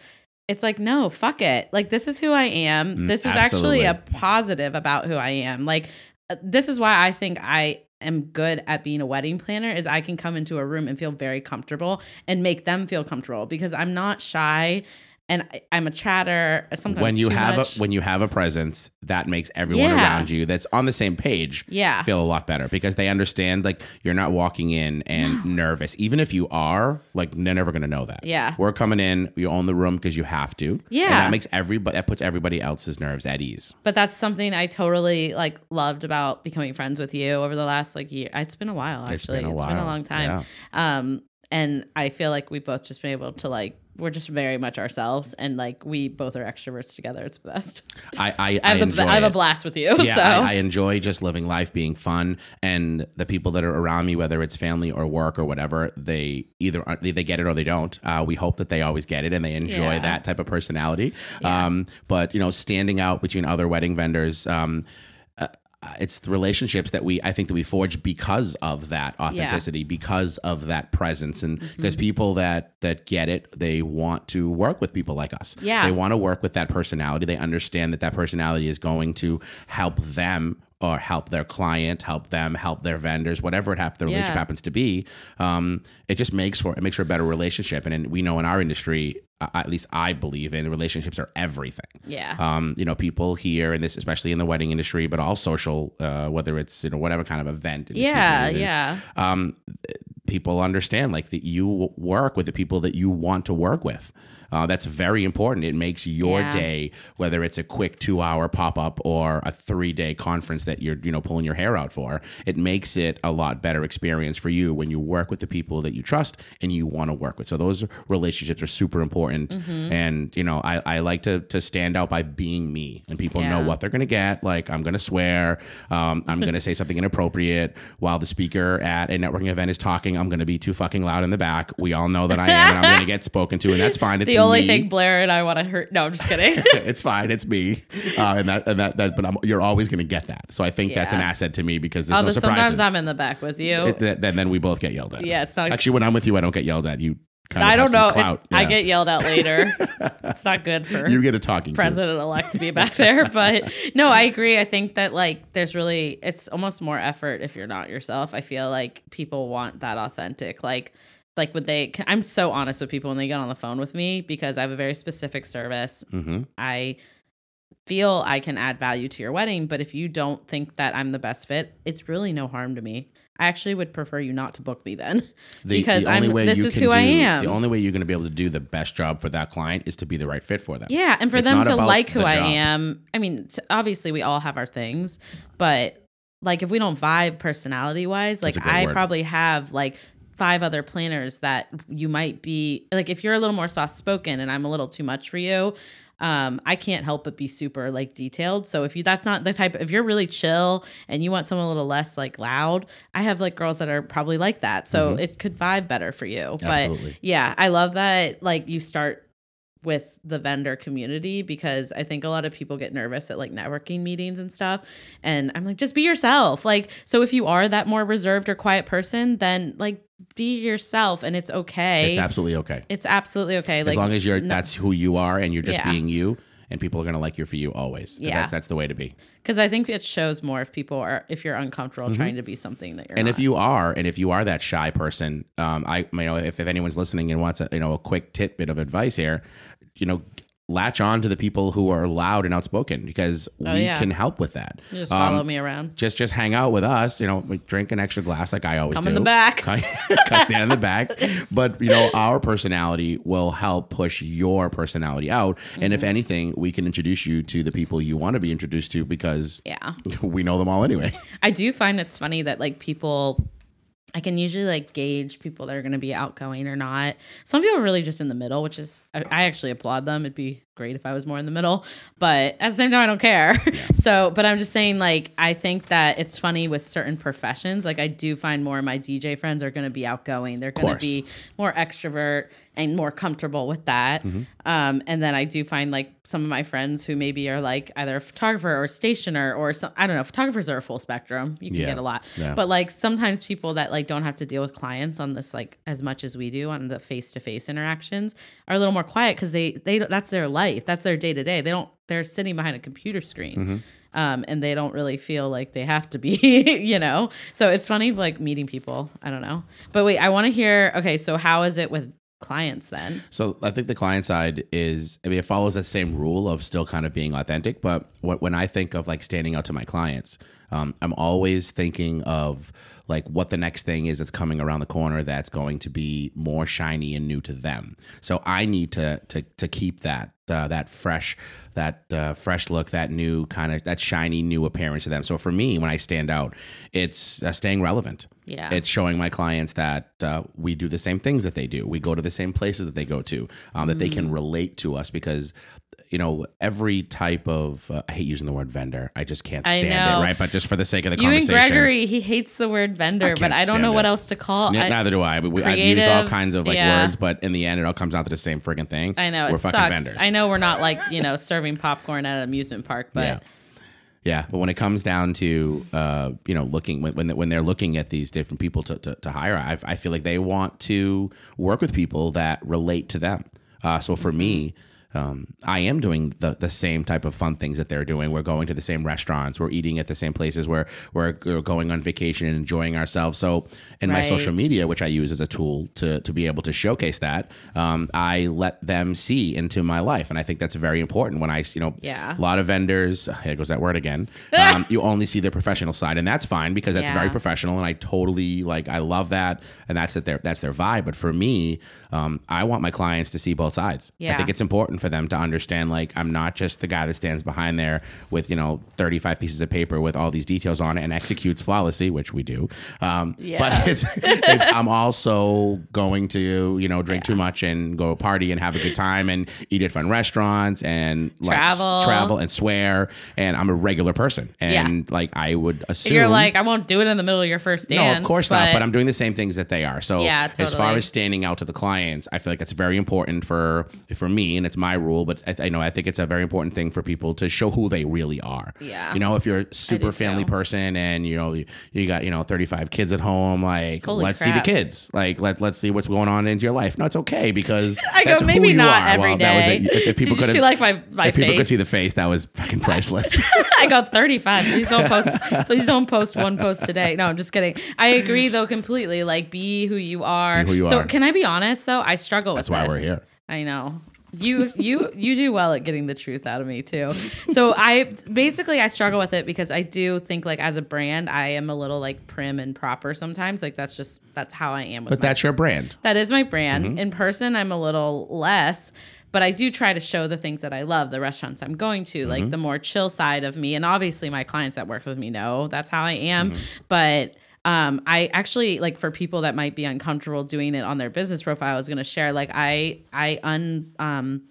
it's like no fuck it like this is who i am Mm, this is actually a positive about who i am like uh, this is why i think i am good at being a wedding planner is i can come into a room and feel very comfortable and make them feel comfortable because i'm not shy and I, i'm a chatter sometimes when you have much. a when you have a presence that makes everyone Yeah. around you that's on the same page Yeah. feel a lot better because they understand like you're not walking in and nervous even if you are like they're never going to know that Yeah. we're coming in you own the room because you have to Yeah. and that makes everybody that puts everybody else's nerves at ease but that's something I totally like loved about becoming friends with you over the last like year. It's been a while It's actually. been a It's been a long time. Um, and I feel like we've both just been able to like we're just very much ourselves, and like we both are extroverts together. It's the best. I I, I have, the, enjoy I have a blast with you. yeah, so I, I enjoy just living life, being fun, and the people that are around me, whether it's family or work or whatever, they either are, they they get it or they don't. Uh, we hope that they always get it and they enjoy Yeah. that type of personality. Yeah. Um, but you know, standing out between other wedding vendors. Um, it's the relationships that we I think that we forge because of that authenticity, because of that presence, and Mm-hmm. because people that that get it, they want to work with people like us. Yeah. they want to work with that personality. They understand that that personality is going to help them or help their client, help them, help their vendors, whatever it hap- the relationship Yeah. happens to be. Um, it just makes for it makes for a better relationship. And, and we know in our industry, uh, at least I believe in relationships are everything. yeah, Um, you know, people here in this, especially in the wedding industry, but all social, uh, whether it's you know whatever kind of event. yeah, is, yeah, um, people understand like that you work with the people that you want to work with. Uh, that's very important. It makes your Yeah. day, whether it's a quick two hour pop up or a three day conference that you're you know pulling your hair out for, it makes it a lot better experience for you when you work with the people that you trust and you want to work with. So those relationships are super important. Mm-hmm. And you know, I, I like to to stand out by being me, and people know what they're gonna get. Like I'm gonna swear, um, I'm gonna say something inappropriate while the speaker at a networking event is talking. I'm gonna be too fucking loud in the back. We all know that I am, and I'm gonna get spoken to, and that's fine. It's the only me. thing Blair and I want to hurt. No, I'm just kidding. it's fine. It's me, uh, and that and that, that but I'm, you're always going to get that. So I think that's an asset to me because there's Although no surprises. sometimes I'm in the back with you. It- th- then then we both get yelled at. Yeah, it's not- actually when I'm with you, I don't get yelled at. You kind of I don't know. Clout. It- I get yelled at later. it's not good for you get a talking president elect to be back there. But no, I agree. I think that like there's really it's almost more effort if you're not yourself. I feel like people want that authentic. Like like would they I'm so honest with people when they get on the phone with me because I have a very specific service. hmm I feel I can add value to your wedding, but if you don't think that I'm the best fit, it's really no harm to me. I actually would prefer you not to book me then The, because the I'm this is who do, I am. The only way you're going to be able to do the best job for that client is to be the right fit for them. Yeah, and for It's them to like who I job. am. I mean, obviously we all have our things, but like if we don't vibe personality wise, like That's a great I word. probably have like five other planners that you might be like if you're a little more soft spoken and I'm a little too much for you, um, I can't help but be super like detailed. So if you that's not the type if you're really chill and you want someone a little less like loud, I have like girls that are probably like that. So it could vibe better for you. Mm-hmm. Absolutely. But yeah, I love that like you start with the vendor community because I think a lot of people get nervous at like networking meetings and stuff. And I'm like, just be yourself. Like, so if you are that more reserved or quiet person, then like be yourself and it's okay. It's absolutely okay. It's absolutely okay. Like as long as you're no- that's who you are and you're just Yeah. being you and people are going to like you for you always. Yeah. That's that's the way to be. because I think it shows more if people are if you're uncomfortable trying to be something that you're Mm-hmm. and not. if you are and if you are that shy person um i you know if, if anyone's listening and wants a you know a quick tidbit of advice here you know latch on to the people who are loud and outspoken because we Oh, yeah. can help with that You just follow Um, me around. just just hang out with us you know we drink an extra glass like i always Come do in the back. Stand in the back but you know our personality will help push your personality out and Mm-hmm. if anything we can introduce you to the people you want to be introduced to because Yeah. we know them all anyway I do find it's funny that like people I can usually like gauge people that are going to be outgoing or not. Some people are really just in the middle, which is I, I actually applaud them. It'd be great if I was more in the middle, but at the same time I don't care. so, but I'm just saying like I think that it's funny with certain professions. Like I do find more of my DJ friends are going to be outgoing. They're going to be more extrovert and more comfortable with that. Um, and then I do find like some of my friends who maybe are like either a photographer or stationer or some, I don't know, photographers are a full spectrum. You can Yeah. get a lot. Yeah. But like sometimes people that like don't have to deal with clients on this like as much as we do on the face to face interactions are a little more quiet because they they that's their life. That's their day to day. They don't they're sitting behind a computer screen. Mm-hmm. Um, and they don't really feel like they have to be, you know. So it's funny, like meeting people. I don't know, but wait, I want to hear. Okay, so how is it with clients then? So I think the client side is, I mean, it follows that same rule of still kind of being authentic. But what, when I think of like standing out to my clients, um, I'm always thinking of like what the next thing is that's coming around the corner that's going to be more shiny and new to them. So I need to to to keep that uh, that fresh that uh, fresh look, that new kind of that shiny new appearance to them. So for me, when I stand out, it's uh, staying relevant. Yeah. It's showing my clients that uh, we do the same things that they do. We go to the same places that they go to, um, that they Mm. can relate to us because, you know, every type of, uh, I hate using the word vendor. I just can't I stand it, right? But just for the sake of the You and conversation. Gregory, he hates the word vendor, but I don't know what else to call. N- I, Neither do I. I, mean, we, I've used all kinds of like yeah. words, but in the end, it all comes down to the same friggin' thing. I know We're it fucking sucks. vendors. I know we're not like you know serving popcorn at an amusement park, but Yeah. Yeah, but when it comes down to uh, you know looking when when, when they're looking at these different people to, to, to hire, I, I feel like they want to work with people that relate to them. Uh, so for me, um, I am doing the, the same type of fun things that they're doing. We're going to the same restaurants. We're eating at the same places. We're, we're, going on vacation and enjoying ourselves. So in right. my social media, which I use as a tool to, to be able to showcase that, um, I let them see into my life. And I think that's very important when I, you know, yeah. a lot of vendors, here goes that word again. Um, you only see their professional side and that's fine because that's yeah. very professional. And I totally like, I love that. And that's that their, that's their vibe. But for me, um, I want my clients to see both sides. Yeah. I think it's important for them to understand, like, I'm not just the guy that stands behind there with, you know, 35 pieces of paper with all these details on it and executes flawlessly, which we do. Um, yeah. But it's, it's, I'm also going to, you know, drink yeah. too much and go party and have a good time and eat at fun restaurants and like travel, travel and swear. And I'm a regular person. And yeah. like, I would assume. You're like, I won't do it in the middle of your first dance. No, of course but... not. But I'm doing the same things that they are. So yeah, totally. as far as standing out to the clients, I feel like that's very important for for me, and it's my rule. But I, I know I think it's a very important thing for people to show who they really are. Yeah, you know, if you're a super family too. person and you know you, you, got you know 35 kids at home, like Holy let's crap. see the kids. Like let let's see what's going on into your life. No, it's okay because I go maybe not are. every well, day. That was a, if people could like my my if face? people could see the face, that was fucking priceless. I got 35. Please don't post. Please don't post one post today. No, I'm just kidding. I agree though completely. Like be who you are. Who you so are. can I be honest though? I struggle That's with why this. we're here. I know. You you you do well at getting the truth out of me too. So I basically I struggle with it because I do think like as a brand I am a little like prim and proper sometimes. Like that's just that's how I am. but that's your brand. That is my brand. Mm-hmm. In person I'm a little less but I do try to show the things that I love, the restaurants I'm going to, mm-hmm. like the more chill side of me. And obviously, my clients that work with me know that's how I am. Mm-hmm. But um, I actually like for people that might be uncomfortable doing it on their business profile, I was going to share like I I un um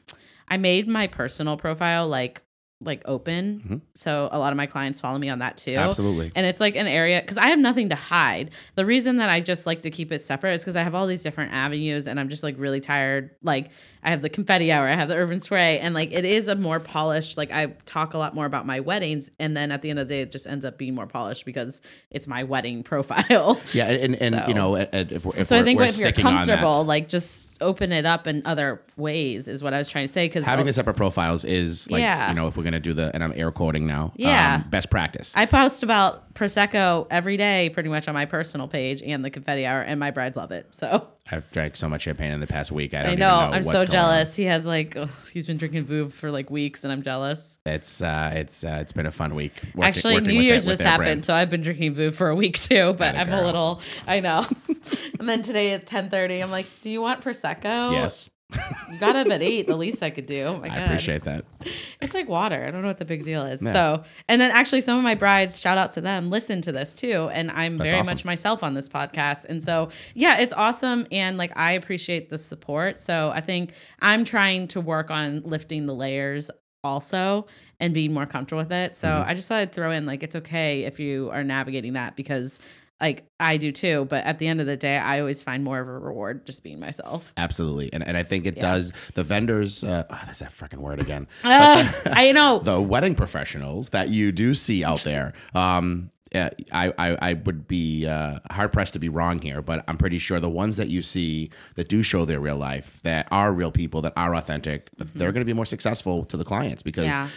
I made my personal profile like like open. Mm-hmm. So a lot of my clients follow me on that too. Absolutely. And it's like an area because I have nothing to hide. The reason that I just like to keep it separate is because I have all these different avenues and I'm just like really tired. Like I have the confetti hour, I have the urban spray, and like it is a more polished. Like I talk a lot more about my weddings, and then at the end of the day, it just ends up being more polished because it's my wedding profile. Yeah, and and, so. you know, if, we're, if so I think if you're comfortable, like just open it up in other ways is what I was trying to say. Because having the separate profiles is like yeah. you know if we're gonna do the and I'm air quoting now. Yeah, um, best practice. I post about prosecco every day, pretty much on my personal page and the confetti hour, and my brides love it. So I've drank so much champagne in the past week. I don't I know. know I'm so jealous. He has like ugh, he's been drinking Veuve for like weeks, and I'm jealous. It's uh, it's uh, it's been a fun week. Working, Actually, working New Year's just happened, brand. so I've been drinking Veuve for a week too. But I'm girl. a little. I know. and then today at 10:30, I'm like, "Do you want prosecco?" Yes. You got up at eight. The least I could do. Oh I appreciate that. It's like water. I don't know what the big deal is. Yeah. So, and then actually, some of my brides, shout out to them, listen to this too, and I'm That's very awesome. much myself on this podcast. And so, yeah, it's awesome, and like I appreciate the support. So I think I'm trying to work on lifting the layers also and being more comfortable with it. So mm-hmm. I just thought I'd throw in like it's okay if you are navigating that because like I do too, but at the end of the day, I always find more of a reward just being myself. Absolutely, and and I think it yeah. does. The vendors, uh, oh, that's that freaking word again. Uh, the, I know the wedding professionals that you do see out there. Um, uh, I, I, I would be uh, hard pressed to be wrong here, but I'm pretty sure the ones that you see that do show their real life, that are real people, that are authentic, mm-hmm. they're going to be more successful to the clients because yeah.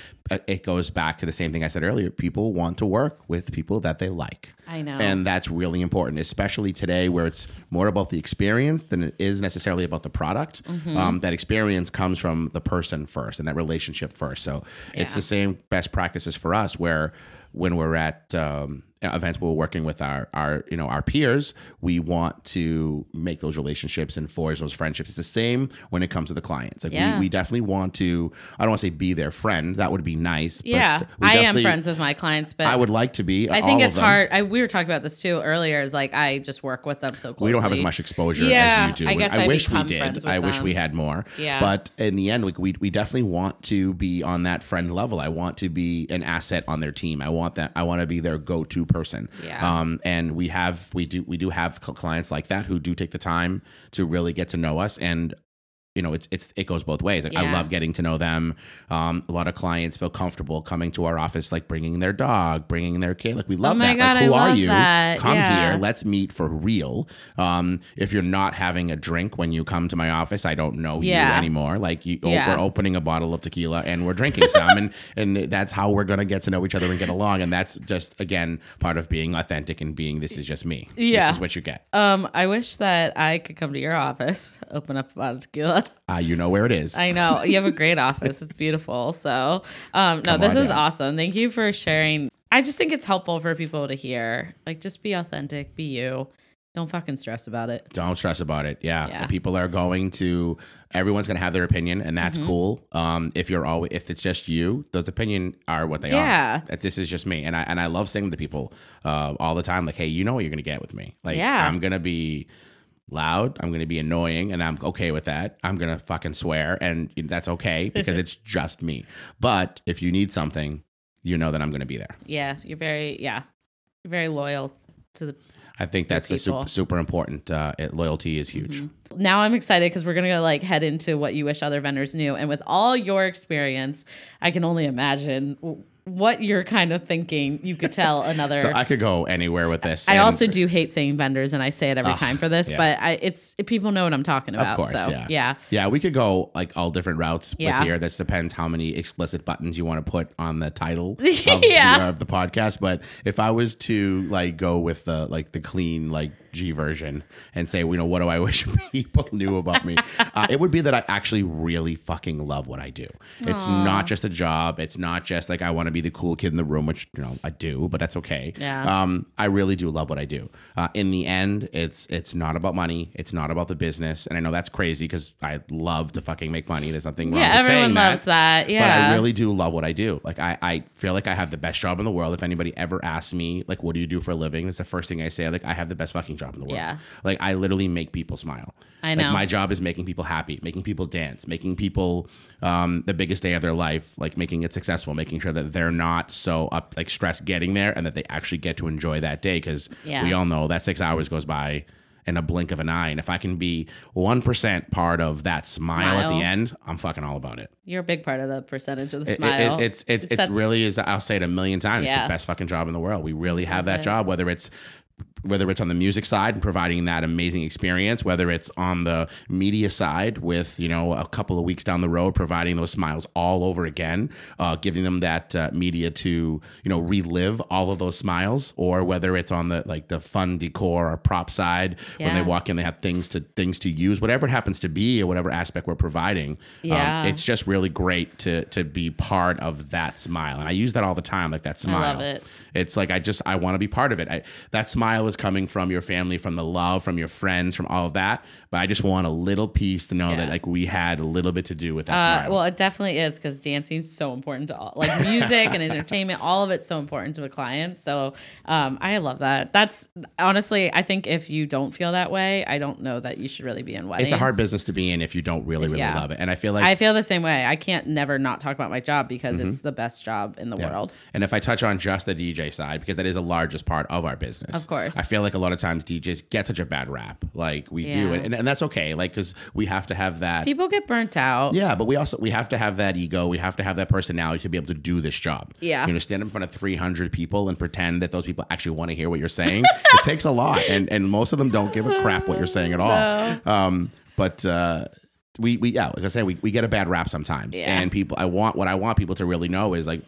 it goes back to the same thing I said earlier. People want to work with people that they like. I know. And that's really important, especially today where it's more about the experience than it is necessarily about the product. Mm-hmm. Um, that experience comes from the person first and that relationship first. So yeah. it's the same best practices for us where when we're at um, Uh, events where we're working with our our you know our peers. We want to make those relationships and forge those friendships. It's the same when it comes to the clients. Like yeah. we, we definitely want to i don't want to say be their friend. That would be nice yeah. i am friends with my clients but i would like to be i think it's hard. I, we were talking about this too earlier is like i just work with them so closely we don't have as much exposure yeah, as you do. I guess i, I wish we did. i them. wish we had more. Yeah. But in the end we, we, we definitely want to be on that friend level. I want to be an asset on their team. I want that i want to be their go-to person. Yeah. Um, and we have we do we do have clients like that who do take the time to really get to know us. And you know, it's it's it goes both ways. Like I love getting to know them. Um, a lot of clients feel comfortable coming to our office, like bringing their dog, bringing their kid. Like we love Oh that. God, like, who I are you? that. Come Yeah. here. Let's meet for real. Um, if you're not having a drink when you come to my office, I don't know you anymore. Like you, oh, Yeah. we're opening a bottle of tequila and we're drinking some, and and that's how we're gonna get to know each other and get along. And that's just again part of being authentic and being this is just me. Yeah. This is what you get. Um, I wish that I could come to your office, open up a bottle of tequila. Uh, you know where it is. I know you have a great office. It's beautiful. So, um, no, Come this is down. awesome. Thank you for sharing. I just think it's helpful for people to hear. Like, just be authentic, be you. Don't fucking stress about it. Don't stress about it. Yeah. Yeah. People are going to everyone's gonna have their opinion and Mm-hmm. that's cool. Um if you're always if it's just you, those opinion are what they Yeah. are. That this is just me. And I and I love saying to people uh all the time, like, hey, you know what you're gonna get with me. Like Yeah. I'm gonna be loud, I'm gonna be annoying, and I'm okay with that. I'm gonna fucking swear, and that's okay because it's just me. But if you need something, you know that I'm gonna be there. Yeah, you're very yeah, you're very loyal to the. I think that's the super super important. Uh, it- loyalty is huge. Now I'm excited because we're gonna go like head into what you wish other vendors knew, and with all your experience, I can only imagine what you're kind of thinking. You could tell another. So I could go anywhere with this. I and- also do hate saying vendors, and I say it every time for this, yeah. but I, it's people know what I'm talking about. Of course, so, yeah. yeah, Yeah, we could go like all different routes Yeah. with here. This depends how many explicit buttons you want to put on the title of, Yeah. the, of the podcast. But if I was to like go with the like the clean like G version and say, you know, what do I wish people knew about me? uh, it would be that I actually really fucking love what I do. It's not just a job. It's not just like I want to be the cool kid in the room, which you know I do, but that's okay. Yeah. Um, I really do love what I do. Uh, in the end, it's it's not about money. It's not about the business. And I know that's crazy because I love to fucking make money. There's nothing wrong yeah. with saying that. Everyone loves that. Yeah. But I really do love what I do. Like I, I feel like I have the best job in the world. If anybody ever asks me, like, what do you do for a living? It's the first thing I say. Like, I have the best fucking job in the world. Yeah. Like I literally make people smile. I Like, know. my job is making people happy, making people dance, making people um, the biggest day of their life, like making it successful, making sure that they're not so up like stressed getting there, and that they actually get to enjoy that day. Because Yeah. we all know that six hours goes by in a blink of an eye, and if I can be one percent part of that smile, at the end, I'm fucking all about it. you're a big part of the percentage of the It- it- smile. it's it's It it's really is. I'll say it a million times. It's the best fucking job in the world. We really have that it. job, whether it's whether it's on the music side and providing that amazing experience, whether it's on the media side with you know a couple of weeks down the road providing those smiles all over again, uh, giving them that uh, media to you know relive all of those smiles, or whether it's on the like the fun decor or prop side when they walk in, they have things to things to use, whatever it happens to be, or whatever aspect we're providing. Yeah. um, it's just really great to to be part of that smile, and I use that all the time, like that smile. love it. It's like I just I want to be part of it. I, that smile is coming from your family, from the love, from your friends, from all of that. But I just want a little piece to know that like we had a little bit to do with that Uh, well, it definitely is because dancing is so important to all, like music and entertainment. All of it's so important to a client. So um, I love that. That's honestly, I think if you don't feel that way, I don't know that you should really be in weddings. it's a hard business to be in if you don't really really Yeah. love it. And I feel like I feel the same way. I can't never not talk about my job because it's the best job in the Mm-hmm. Yeah. world. And if I touch on just the DJ side, because that is the largest part of our business, Of course. I feel like a lot of times DJs get such a bad rap, like we do, Yeah. and, and that's okay, like because we have to have that. People get burnt out. Yeah, but we also we have to have that ego. We have to have that personality to be able to do this job. Yeah. you know, stand in front of three hundred people and pretend that those people actually want to hear what you're saying. it takes a lot, and and most of them don't give a crap what you're saying at all. Um, but. uh we, we yeah like I said we, we get a bad rap sometimes Yeah. and people I want what I want people to really know is like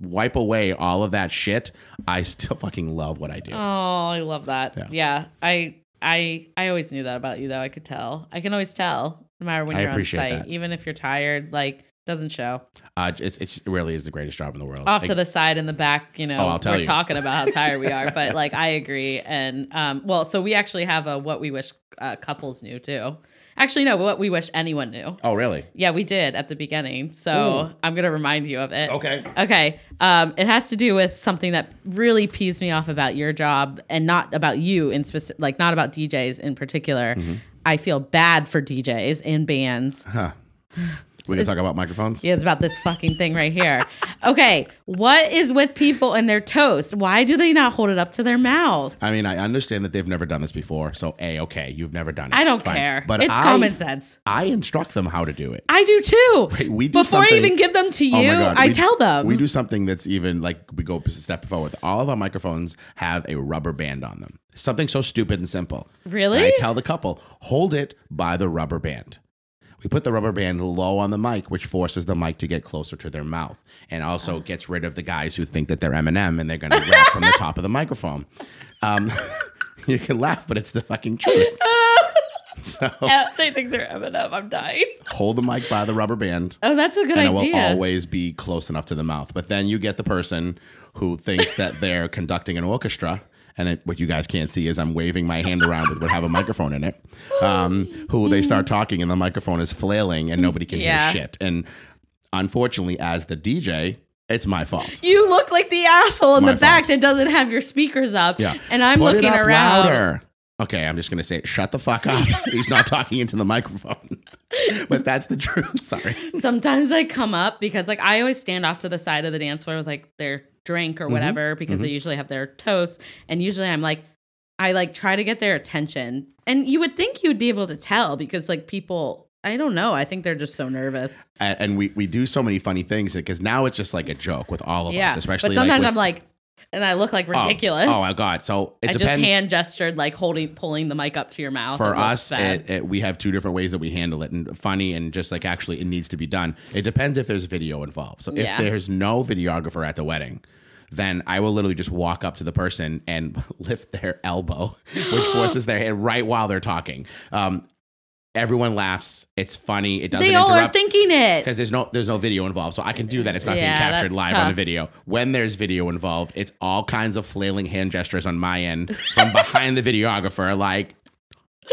wipe away all of that shit I still fucking love what I do Oh, I love that. Yeah. Yeah. I I I always knew that about you though. I could tell. I can always tell no matter when I you're on site. that. Even if you're tired, like doesn't show. uh, it's, it's, it really is the greatest job in the world Off Like, to the side in the back, you know, Oh, I'll tell we're you. talking about how tired we are, but like I agree. And um, well, so we actually have a what we wish uh, couples knew too. Actually, no, what we wish anyone knew. oh really Yeah, we did at the beginning. So I'm gonna remind you of it. okay Okay. Um, it has to do with something that really pees me off about your job and not about you in specific, like not about DJs in particular. Mm-hmm. I feel bad for DJs and bands. We can talk about microphones. Yeah, it's about this fucking thing right here. Okay, what is with people and their toast? Why do they not hold it up to their mouth? I mean, I understand that they've never done this before, so a okay, you've never done it. I don't Fine. care. but it's I, common sense. I instruct them how to do it. I do too. We do Before I even give them to Oh you, God, I we- tell them. We do something that's even like we go a step forward. All of our microphones have a rubber band on them. Something so stupid and simple. Really? And I tell the couple, hold it by the rubber band. We put the rubber band low on the mic, which forces the mic to get closer to their mouth, and also gets rid of the guys who think that they're Eminem and they're going to rap from the top of the microphone. Um, you can laugh, but it's the fucking truth. So Yeah, they think they're Eminem. I'm dying. hold the mic by the rubber band. Oh, that's a good and it will always be close enough to the mouth. But then you get the person who thinks that they're conducting an orchestra. And it, what you guys can't see is I'm waving my hand around with would have a microphone in it. Um, who they start talking and the microphone is flailing and nobody can Yeah. hear shit. And unfortunately, as the DJ, it's my fault. you look like the asshole in the back that doesn't have your speakers up. Yeah, And I'm Put looking around. louder. Okay, I'm just gonna say, it. shut the fuck up. He's not talking into the microphone. but that's the truth. Sorry. Sometimes I come up because like I always stand off to the side of the dance floor with like their drink Mm-hmm. or whatever because they usually have their toast and usually I'm like I like try to get their attention. And you would think you'd be able to tell because like people I don't know. I think they're just so nervous. and, and we we do so many funny things because now it's just like a joke with all of yeah. us, especially. but sometimes like I'm like and I look like Oh, ridiculous. Oh, my god! So it I just hand gestured like holding pulling the mic up to your mouth. for us, it, it, we have two different ways that we handle it, and funny and just like actually it needs to be done. It depends if there's video involved. So if Yeah. there's no videographer at the wedding. Then I will literally just walk up to the person and lift their elbow, which forces their hand right while they're talking. Um, everyone laughs. It's funny. It doesn't they all are thinking it. because there's no there's no video involved, so I can do that. It's not Yeah, being captured live on the tough. video. When there's video involved, it's all kinds of flailing hand gestures on my end from behind the videographer. Like,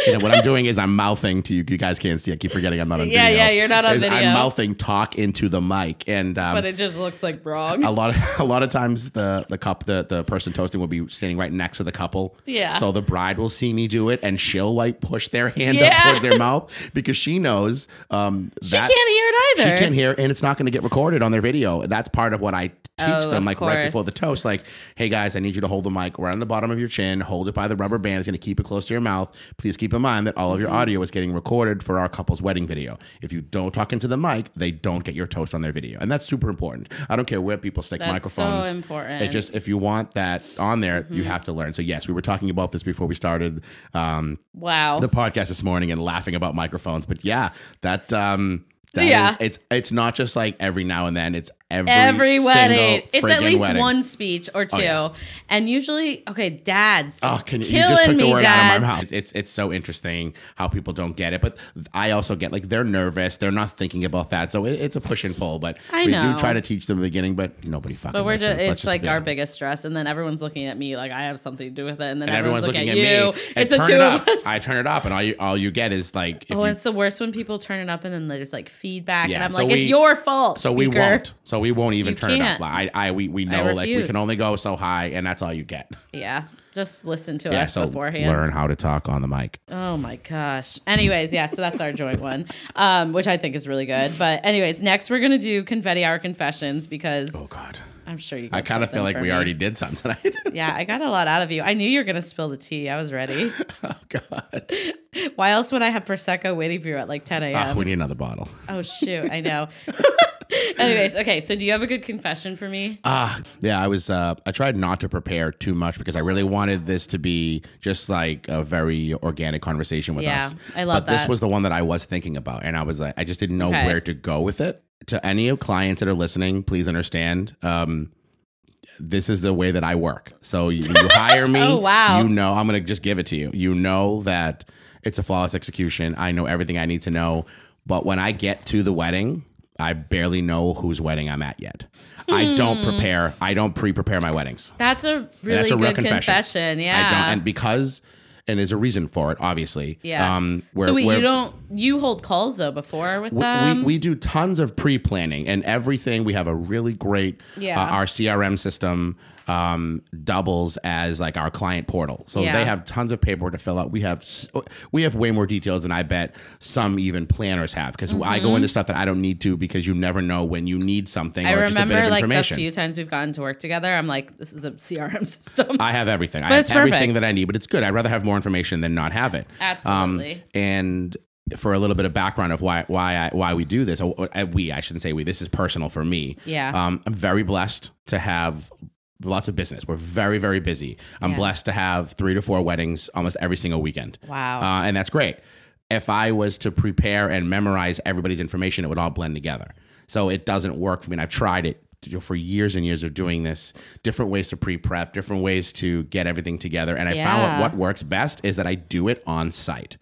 you know, what I'm doing is I'm mouthing to you. You guys can't see. I keep forgetting I'm not on Yeah, video. yeah, yeah, you're not on Is video. I'm mouthing talk into the mic, and um, but it just looks like wrong. a lot of a lot of times the the cup the the person toasting will be standing right next to the couple. Yeah. So the bride will see me do it, and she'll like push their hand Yeah. up towards their mouth because she knows um, she that can't hear it either. she can't hear, and it's not going to get recorded on their video. That's part of what I teach Oh, them, like right before the toast. Like, hey guys, I need you to hold the mic right on the bottom of your chin. Hold it by the rubber band. It's going to keep it close to your mouth. Please keep in mind that all of your Mm-hmm. audio is getting recorded for our couple's wedding video. If you don't talk into the mic, they don't get your toast on their video, and that's super important. I don't care where people stick That's microphones. so important. Mm-hmm. It just if you want that on there, you have to learn. So yes, we were talking about this before we started. Um, wow. the podcast this morning and laughing about microphones. But yeah, that um that is- Yeah. it's it's not just like every now and then. It's every Every wedding. It's at least wedding. Oh, one speech or oh, two. yeah. And usually, okay, dads. Oh, can you, you just took the word dads. out of my mouth. It's it's so interesting how people don't get it, but I also get like they're nervous, they're not thinking about that, so it, it's a push and pull. But I we know. do try to teach them in the beginning, but nobody fucking. But we're listens. just, it's like our biggest stress. And then everyone's looking at me like I have something to do with it. And then And everyone's, everyone's looking, looking at, you. It's the turn two it of us. I turn it up, and all you all you get is like. Oh, you, it's the worst when people turn it up and then there's like feedback, Yeah, and I'm so like, "It's your fault." So we speaker." won't. So we won't even You turn it up. can't. I, I, we, we know like we refuse. can only go so high, and that's all you get. Yeah, just listen to us So beforehand. learn how to talk on the mic. Oh my gosh. Anyways, yeah, so that's our joint one, um, which I think is really good. But anyways, next we're gonna do confetti hour confessions because Oh God. I'm sure you. I got kind of something feel like for we me. already did some tonight. Yeah, I got a lot out of you. I knew you were gonna spill the tea. I was ready. oh God. Why else would I have prosecco waiting for you at like 10 a.m. Ah, we need another bottle. oh shoot, I know. Anyways, okay. So do you have a good confession for me? Ah, yeah. I was. Uh, I tried not to prepare too much because I really wanted this to be just like a very organic conversation with us. Yeah, us. I love that. But this was the one that I was thinking about, and I was like, I just didn't know Okay. where to go with it. To any of clients that are listening, please understand. Um, this is the way that I work. So you, you hire me. Oh, wow. You know, I'm gonna just give it to you. You know that it's a flawless execution. I know everything I need to know. But when I get to the wedding, I barely know whose wedding I'm at yet. I don't Hmm. prepare. I don't pre-prepare my weddings. That's a really That's a real good confession. confession. Yeah. I don't, and because, and there's a reason for it, obviously. yeah. Um, where, so wait, where you don't you hold calls though before with we, them? we, we do tons of pre-planning and everything. We have a really great, Yeah. uh, our CRM system um, doubles as like our client portal. So Yeah. they have tons of paperwork to fill out. We have we have way more details than I bet some even planners have because I go into stuff that I don't need to because you never know when you need something Mm-hmm. I or just a bit remember like the information. few times we've gotten to work together, I'm like, this is a CRM system. I have everything. I have perfect. everything that I need, but it's good. I'd rather have more information than not have it. Absolutely. Um, and for a little bit of background of why why I, why we do this, uh, we I shouldn't say we. This is personal for me. Yeah. Um, I'm very blessed to have lots of business. We're very very busy. I'm Yeah. blessed to have three to four weddings almost every single weekend. Wow. Uh, and that's great. If I was to prepare and memorize everybody's information, it would all blend together. So it doesn't work for me. And I've tried it for years and years of doing this, different ways to pre-prep, different ways to get everything together. And I found Yeah. what, what works best is that I do it on site.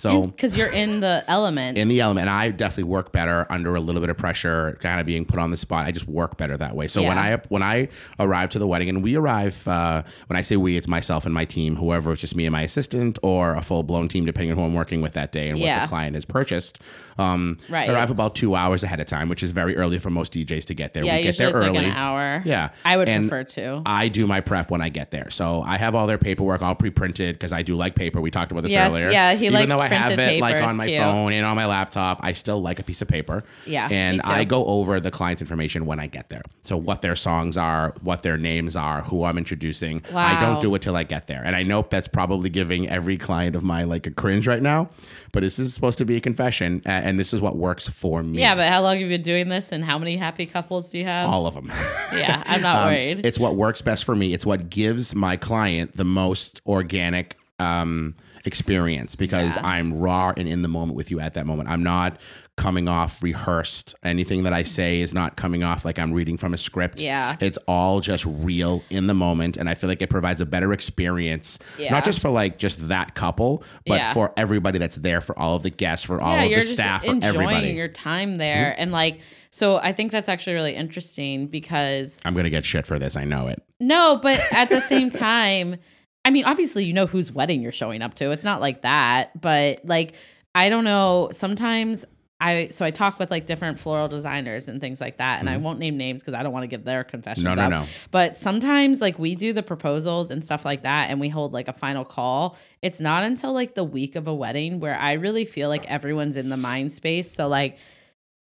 So Because you're in the element. in the element, and I definitely work better under a little bit of pressure, kind of being put on the spot. I just work better that way. So when I when I arrive to the wedding, and we arrive, uh, when I say we, it's myself and my team, whoever, it's just me and my assistant, or a full blown team, depending on who I'm working with that day and what the client has purchased. Um, Right. Arrive about two hours ahead of time, which is very early for most DJs to get there. yeah, we get there it's early. like an hour. Yeah. I would And prefer to. I do my prep when I get there. So I have all their paperwork all pre-printed because I do like paper. We talked about this Yes, earlier. yeah, he Even likes have it like on my cute. phone and on my laptop, I still like a piece of paper. Yeah, And. I go over the client's information when I get there. So what their songs are, what their names are, who I'm introducing. Wow. I don't do it till I get there. And I know that's probably giving every client of mine like a cringe right now, but this is supposed to be a confession and this is what works for me. Yeah, but how long have you been doing this and how many happy couples do you have? all of them. yeah, I'm not Um, worried. It's what works best for me. It's what gives my client the most organic um, experience because Yeah. I'm raw and in the moment with you at that moment. I'm not coming off rehearsed. Anything that I say is not coming off like I'm reading from a script. Yeah. It's all just real in the moment. And I feel like it provides a better experience, Yeah. not just for like just that couple, but Yeah. for everybody that's there, for all of the guests, for all of the staff, for everybody. Mm-hmm. your time there, and like, so I think that's actually really interesting because I'm going to get shit for this. I know it. no, but at the same time, I mean, obviously, you know whose wedding you're showing up to. It's not like that, but like, I don't know. Sometimes I so I talk with like different floral designers and things like that, and I won't name names because I don't want to give their confessions. Mm-hmm. No, no, up. no. But sometimes like we do the proposals and stuff like that, and we hold like a final call. It's not until like the week of a wedding where I really feel like everyone's in the mind space. So like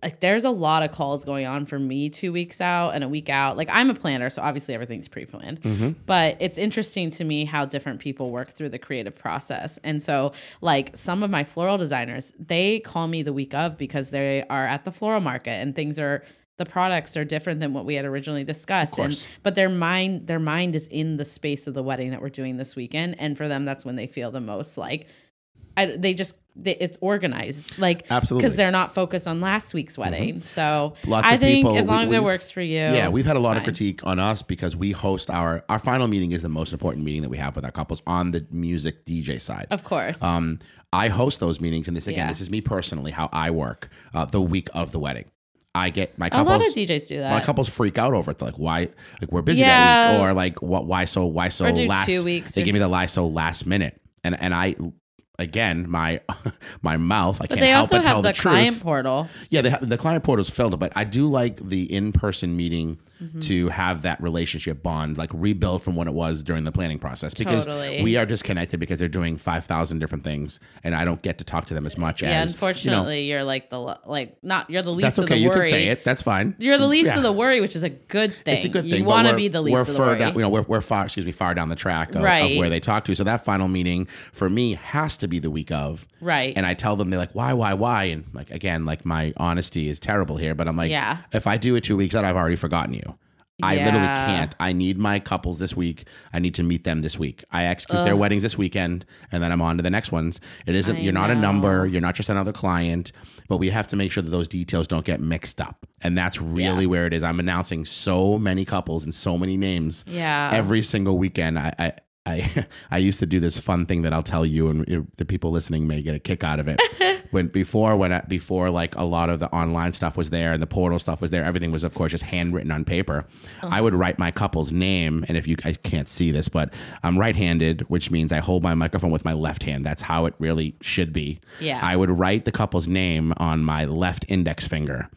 like there's a lot of calls going on for me two weeks out and a week out. Like I'm a planner, so obviously everything's pre-planned. Mm-hmm. But it's interesting to me how different people work through the creative process. And so like some of my floral designers, they call me the week of because they are at the floral market and things are the products are different than what we had originally discussed. And but their mind their mind is in the space of the wedding that we're doing this weekend. And for them that's when they feel the most like I, they just they, it's organized like Absolutely. because they're not focused on last week's wedding. So Lots I of think people- as long we- as it works for you, Yeah, we've had a lot of critique on us because we host our our final meeting is the most important meeting that we have with our couples on the music DJ side. Of course, Um, I host those meetings, and this again, Yeah. this is me personally how I work uh, the week of the wedding. I get my a couples. lot of DJs do that. my couples freak out over it. Like, why? Like we're busy that week, Yeah. or like what? Why so? Why so last? two weeks They give me the lie so last minute, and and I. Again, my my mouth. I but can't they help also but tell have the, the, truth. client portal. Yeah, the, the client is filled, but I do like the in-person meeting Mm-hmm. to have that relationship bond, like rebuild from what it was during the planning process. Because Totally. we are disconnected because they're doing five thousand different things, and I don't get to talk to them as much Yeah, as. you know, unfortunately, you are like the like not you're the least that's of okay. the You worry. can say it. That's fine. You're the least Yeah. of the worry, which is a good thing. It's a good thing. You want to be the least we're of the far worry. Down, you know, we're, we're far. Excuse me, far down the track of, of where they talk to. So that final meeting for me has to be the week of. Right. And I tell them they're like, why, why, why? And like again, like my honesty is terrible here, but I'm like, Yeah. if I do it two weeks out, I've already forgotten you. I literally can't. I need my couples this week. I need to meet them this week. I execute their weddings this weekend, and then I'm on to the next ones. It isn't. I you're not a number. You're not just another client. But we have to make sure that those details don't get mixed up, and that's really Yeah. where it is. I'm announcing so many couples and so many names Yeah. every single weekend. I. I I, I used to do this fun thing that I'll tell you, and the people listening may get a kick out of it. when before, when I, before like a lot of the online stuff was there and the portal stuff was there, everything was of course just handwritten on paper. I would write my couple's name, and if you guys can't see this, but I'm right-handed, which means I hold my microphone with my left hand. That's how it really should be. Yeah. I would write the couple's name on my left index finger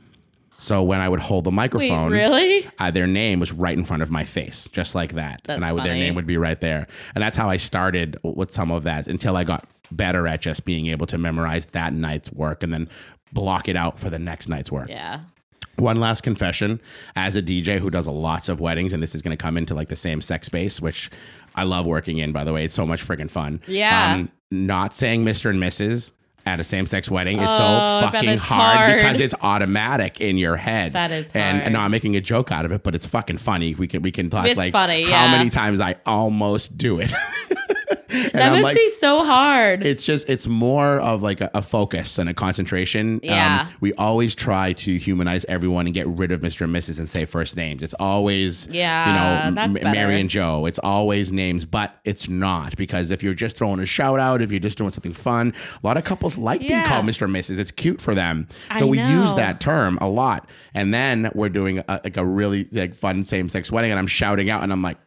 So when I would hold the microphone, Wait, really? uh, their name was right in front of my face, just like that, That's and I would their name would be right there, and that's how I started with some of that until I got better at just being able to memorize that night's work and then block it out for the next night's work. Yeah. One last confession as a DJ who does a lots of weddings, and this is going to come into like the same sex space, which I love working in, by the way. It's so much freaking fun. Um, Yeah. not saying Mr. and Mrs. at a same sex wedding is Oh, so fucking hard, hard. because it's automatic in your head. That is And, hard. and no, I'm making a joke out of it, but it's fucking funny. We can we can talk It's like funny, how yeah. many times I almost do it. That I'm must like, be so hard. it's just it's more of like a, a focus and a concentration. Yeah. Um, we always try to humanize everyone and get rid of Mr. and Mrs. and say first names. It's always Yeah, you know M- Mary and Joe. It's always names, but it's not because if you're just throwing a shout out, if you're just doing something fun, a lot of couples like being called Mr. and Mrs. It's cute for them, I so we use that term a lot. And then we're doing a, like a really like fun same sex wedding, and I'm shouting out, and I'm like.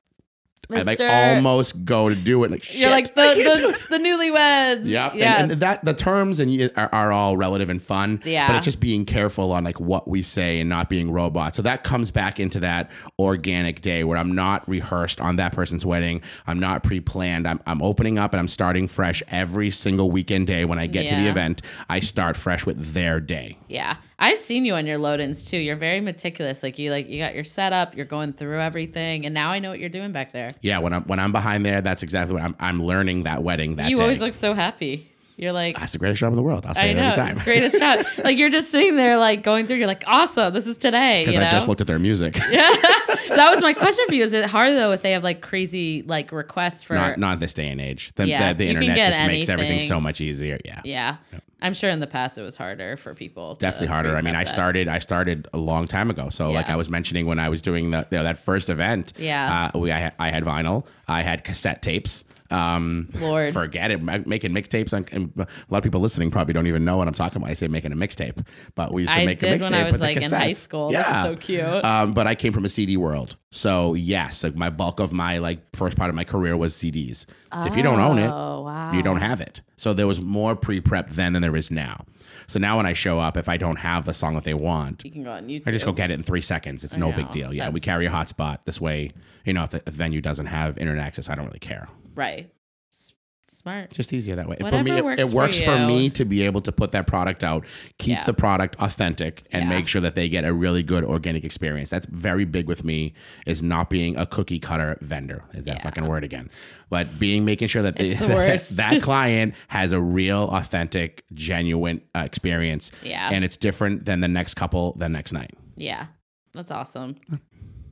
I like almost go to do it like shit. You're like I can't do the the, the newlyweds. Yeah, Yeah. and, and that the terms and are, are all relative and fun. Yeah. but it's just being careful on like what we say and not being robots. So that comes back into that organic day where I'm not rehearsed on that person's wedding. I'm not pre-planned. I'm I'm opening up and I'm starting fresh every single weekend day. When I get to the event, I start fresh with their day. Yeah. I've seen you on your load-ins too. You're very meticulous. Like you like you got your setup, you're going through everything, and now I know what you're doing back there. Yeah, when I'm when I'm behind there, that's exactly what I'm. I'm learning that wedding that you day. always look so happy. You're like that's the greatest job in the world. I'll say I it every time. it's the greatest job. Like you're just sitting there, like going through. You're like, awesome, this is today. Because You know? I just looked at their music. Yeah, that was my question for you. Is it hard though if they have like crazy like requests for? not not this day and age. The, Yeah, the, the internet just makes everything so much easier. Yeah. yeah, I'm sure in the past it was harder for people. to definitely harder. I mean, I that. started I started a long time ago. So like I was mentioning when I was doing the you know, that first event. Yeah. Uh, we I, I had vinyl. I had cassette tapes. Um, Lord. forget it. Making mixtapes. on- A lot of people listening probably don't even know what I'm talking about. I say making a mixtape, but we used to I make a mixtape when I was like in high school. That's so cute. Um, but I came from a CD world, so yes, like my bulk of my like first part of my career was CDs. If you don't own it, Oh wow. you don't have it. So there was more pre-prep then than there is now. So now when I show up, if I don't have the song that they want, You can go on YouTube. I just go get it in three seconds. It's no big deal. Yeah, we carry a hotspot. This way, you know, if the venue doesn't have internet access, I don't really care. Right. S- smart. Just easier that way. for me, it, works it for works for, you. me to be able to put that product out, keep Yeah. the product authentic, and Yeah. make sure that they get a really good organic experience. That's very big with me. Is not being a cookie cutter vendor. Is that Yeah. fucking word again? But being making sure that they, the worst. that client has a real, authentic, genuine uh, experience. Yeah. and it's different than the next couple, the next night. Yeah. That's awesome.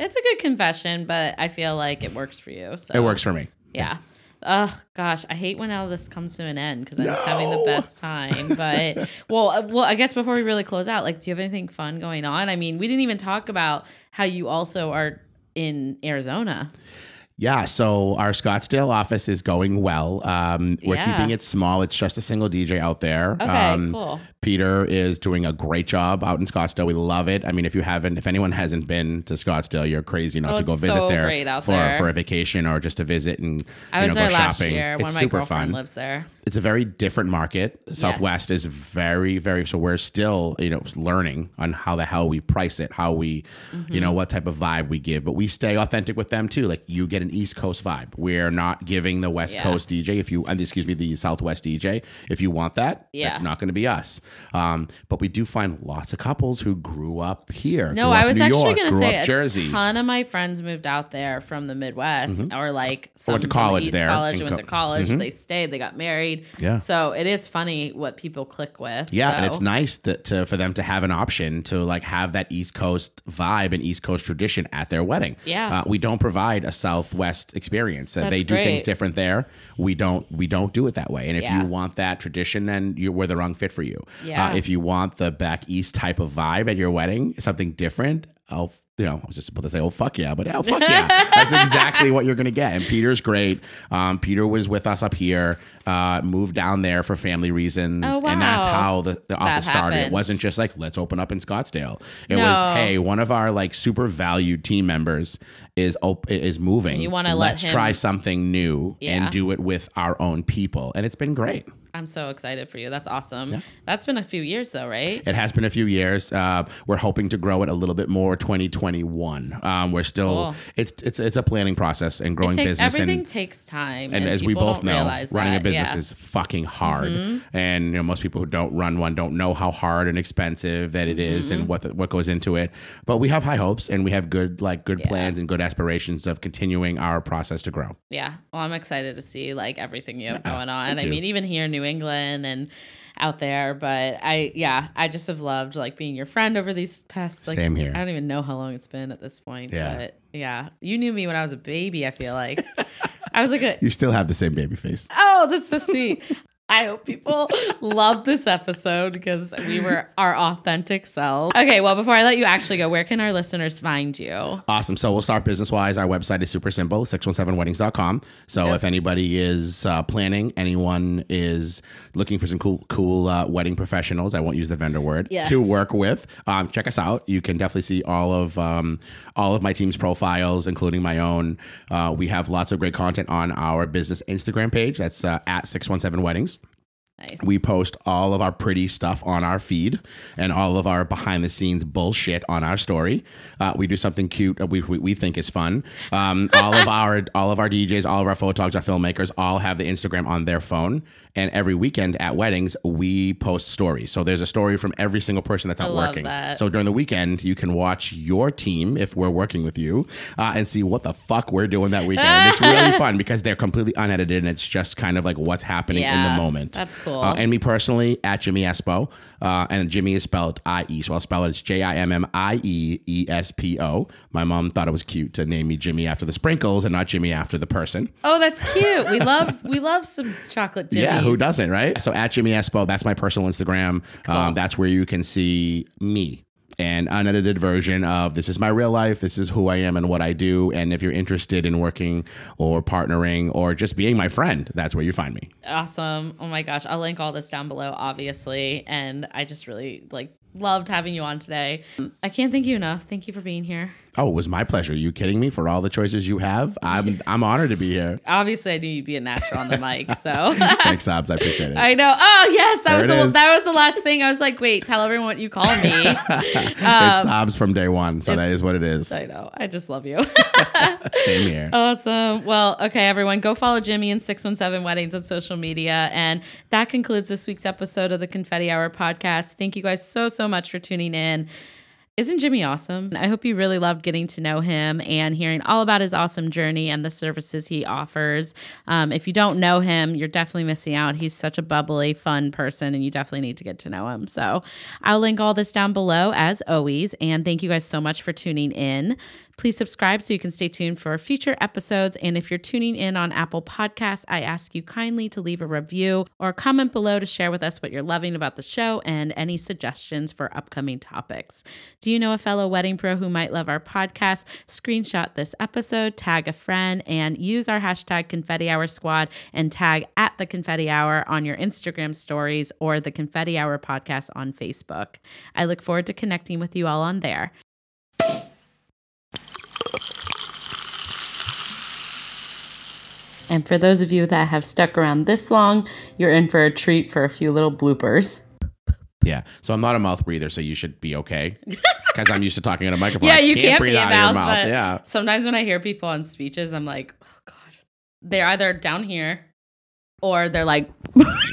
It's a good confession, but I feel like it works for you. So It works for me. Yeah. Ugh, gosh, I hate when all this comes to an end because I'm just having the best time. But well, uh, well, I guess before we really close out, like, do you have anything fun going on? I mean, we didn't even talk about how you also are in Arizona. Yeah, so our Scottsdale office is going well. Um, we're Yeah. keeping it small. It's just a single DJ out there. Okay, um, cool. Peter is doing a great job out in Scottsdale. We love it. I mean, if you haven't, if anyone hasn't been to Scottsdale, you're crazy not Oh, to go visit so there for there. for a vacation or just to visit and I you was know, there go last shopping. year. It's One of my super girlfriend fun. lives there. It's a very different market. Southwest is very, very. So we're still, you know, learning on how the hell we price it, how we, Mm-hmm. you know, what type of vibe we give. But we stay authentic with them too. Like you get an East Coast vibe. We're not giving the West Yeah. Coast DJ if you, and excuse me, the Southwest DJ. If you want that, Yeah. that's not going to be us. Um, but we do find lots of couples who grew up here. No, I was New actually going to say a Jersey. ton of my friends moved out there from the Midwest or like some went to college East there College, went co- to college. They stayed. They got married. Yeah. So it is funny what people click with. Yeah, and it's nice that to, for them to have an option to like have that East Coast vibe and East Coast tradition at their wedding. Yeah. uh, we don't provide a Southwest experience. Uh, That's they do things different there. We don't. We don't do it that way. And if Yeah. you want that tradition, then you're we're the wrong fit for you. Yeah. Uh, if you want the back East type of vibe at your wedding, something different. Oh, you know, I was just about to say, oh fuck yeah, but oh fuck yeah, that's exactly what you're gonna get. And Peter's great. Um, Peter was with us up here, uh, moved down there for family reasons, Oh, and that's how the, the office started. It wasn't just like let's open up in Scottsdale. It No. was hey, one of our like super valued team members is op- is moving. You wanna let let's him- try something new Yeah. and do it with our own people, and it's been great. I'm so excited for you. That's awesome. Yeah. That's been a few years though, right? It has been a few years. Uh, we're hoping to grow it a little bit more 2021. Um, we're still cool. it's it's it's a planning process and growing takes, business. Everything and, takes time. And, and as we both know, running that. a business yeah. is fucking hard. Mm-hmm. And you know, most people who don't run one don't know how hard and expensive that it is mm-hmm. and what the, what goes into it. But we have high hopes and we have good like good yeah. plans and good aspirations of continuing our process to grow. Yeah. Well, I'm excited to see like everything you have yeah, going on. I mean, even here in New England and out there. But I, yeah, I just have loved like being your friend over these past. Like, Same here. I don't even know how long it's been at this point. Yeah. But yeah, you knew me when I was a baby. I feel like. I was like a. You still have the same baby face. Oh, that's so sweet. I hope people love this episode because we were our authentic selves. Okay, well, before I let you actually go, where can our listeners find you? Awesome. So we'll start business wise. Our website is super simple 617weddings.com. So yep. if anybody is uh, planning, anyone is looking for some cool, cool uh, wedding professionals, I won't use the vendor word, yes. to work with, um, check us out. You can definitely see all of um, all of my team's profiles, including my own. Uh, we have lots of great content on our business Instagram page. That's uh, at 617 Weddings. Nice. We post all of our pretty stuff on our feed and all of our behind the scenes bullshit on our story. Uh, we do something cute we, we, we think is fun. Um, all of our all of our DJs, all of our photographers, our filmmakers, all have the Instagram on their phone. And every weekend at weddings, we post stories. So there's a story from every single person that's out working. That. So during the weekend, you can watch your team if we're working with you uh, and see what the fuck we're doing that weekend. it's really fun because they're completely unedited and it's just kind of like what's happening yeah, in the moment. That's cool. Uh, and me personally at Jimmie Espo, uh, and Jimmie is spelled I E, so I'll spell it. It's J I M M I E E S P O. My mom thought it was cute to name me Jimmy after the sprinkles and not Jimmy after the person. Oh, that's cute. We love we love some chocolate Jimmy. Yeah, who doesn't, right? So at Jimmie Espo, that's my personal Instagram. Cool. Um, that's where you can see me an unedited version of this is my real life, this is who I am and what I do. And if you're interested in working or partnering or just being my friend, that's where you find me. Awesome. Oh my gosh. I'll link all this down below, obviously. And I just really like loved having you on today. I can't thank you enough. Thank you for being here. Oh, it was my pleasure. Are you kidding me? For all the choices you have, I'm I'm honored to be here. Obviously, I knew you'd be a natural on the mic. So thanks, Sobs. I appreciate it. I know. Oh yes, that there was the, that was the last thing. I was like, wait, tell everyone what you call me. um, it's Sobs from day one, so that is what it is. I know. I just love you. Same here. Awesome. Well, okay, everyone, go follow Jimmie and Six One Seven Weddings on social media, and that concludes this week's episode of the Confetti Hour podcast. Thank you guys so so much for tuning in. Isn't Jimmie awesome? I hope you really loved getting to know him and hearing all about his awesome journey and the services he offers. Um, if you don't know him, you're definitely missing out. He's such a bubbly, fun person, and you definitely need to get to know him. So I'll link all this down below as always. And thank you guys so much for tuning in. Please subscribe so you can stay tuned for future episodes. And if you're tuning in on Apple Podcasts, I ask you kindly to leave a review or comment below to share with us what you're loving about the show and any suggestions for upcoming topics. Do you know a fellow wedding pro who might love our podcast? Screenshot this episode, tag a friend, and use our hashtag Confetti Hour Squad and tag at the Confetti Hour on your Instagram stories or the Confetti Hour podcast on Facebook. I look forward to connecting with you all on there. And for those of you that have stuck around this long, you're in for a treat for a few little bloopers. Yeah. So I'm not a mouth breather, so you should be okay. Because I'm used to talking in a microphone. yeah, you can't, can't breathe out mouth, of your mouth. Yeah. Sometimes when I hear people on speeches, I'm like, oh God. They're either down here or they're like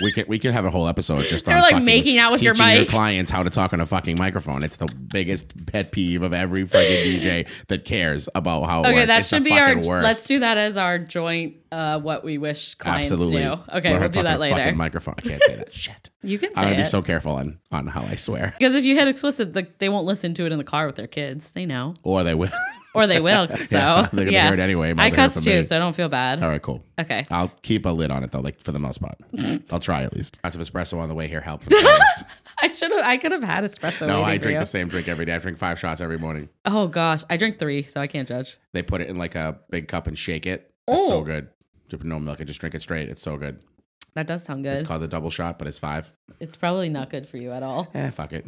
we can we can have a whole episode just they're on like making out with your mic. Your clients how to talk on a fucking microphone. It's the biggest pet peeve of every fucking DJ that cares about how. Okay, that it's should be our. Worst. Let's do that as our joint. Uh, what we wish clients Absolutely. knew. Okay, Let we'll do that later. Microphone. I can't say that shit. You can. I'm gonna it. be so careful on on how I swear. Because if you hit explicit, the, they won't listen to it in the car with their kids. They know. Or they will. or they will. So yeah, they're gonna yeah. hear it anyway. I cuss too, so I don't feel bad. All right, cool. Okay. I'll keep a lid on it though, like for the most part. I'll try at least. Lots of espresso on the way here helps. I should have. I could have had espresso. No, I drink the same drink every day. I drink five shots every morning. Oh gosh, I drink three, so I can't judge. They put it in like a big cup and shake it. It's oh. so good. No milk. I just drink it straight. It's so good. That does sound good. It's called the double shot, but it's five. It's probably not good for you at all. Eh, fuck it.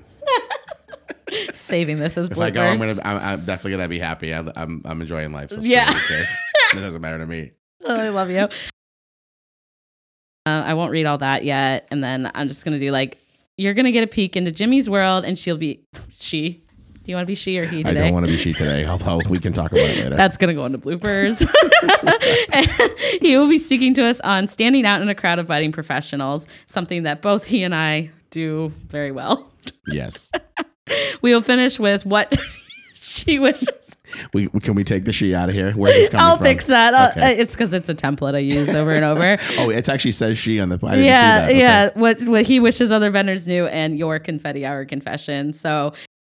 Saving this as bloopers. If I go, I'm gonna. I'm, I'm definitely gonna be happy. I, I'm. I'm enjoying life. So yeah. it doesn't matter to me. Oh, I love you. Uh, I won't read all that yet. And then I'm just going to do like, you're going to get a peek into Jimmie's world, and she'll be, she, do you want to be she or he today? I don't want to be she today, although we can talk about it later. That's going to go into bloopers. he will be speaking to us on standing out in a crowd of budding professionals, something that both he and I do very well. Yes. we will finish with what she wishes. We can we take the she out of here? Where's this coming I'll from? fix that. Okay. it's because it's a template I use over and over. oh, it actually says she on the. yeah, okay. yeah. What what he wishes other vendors knew, and your confetti hour confession. So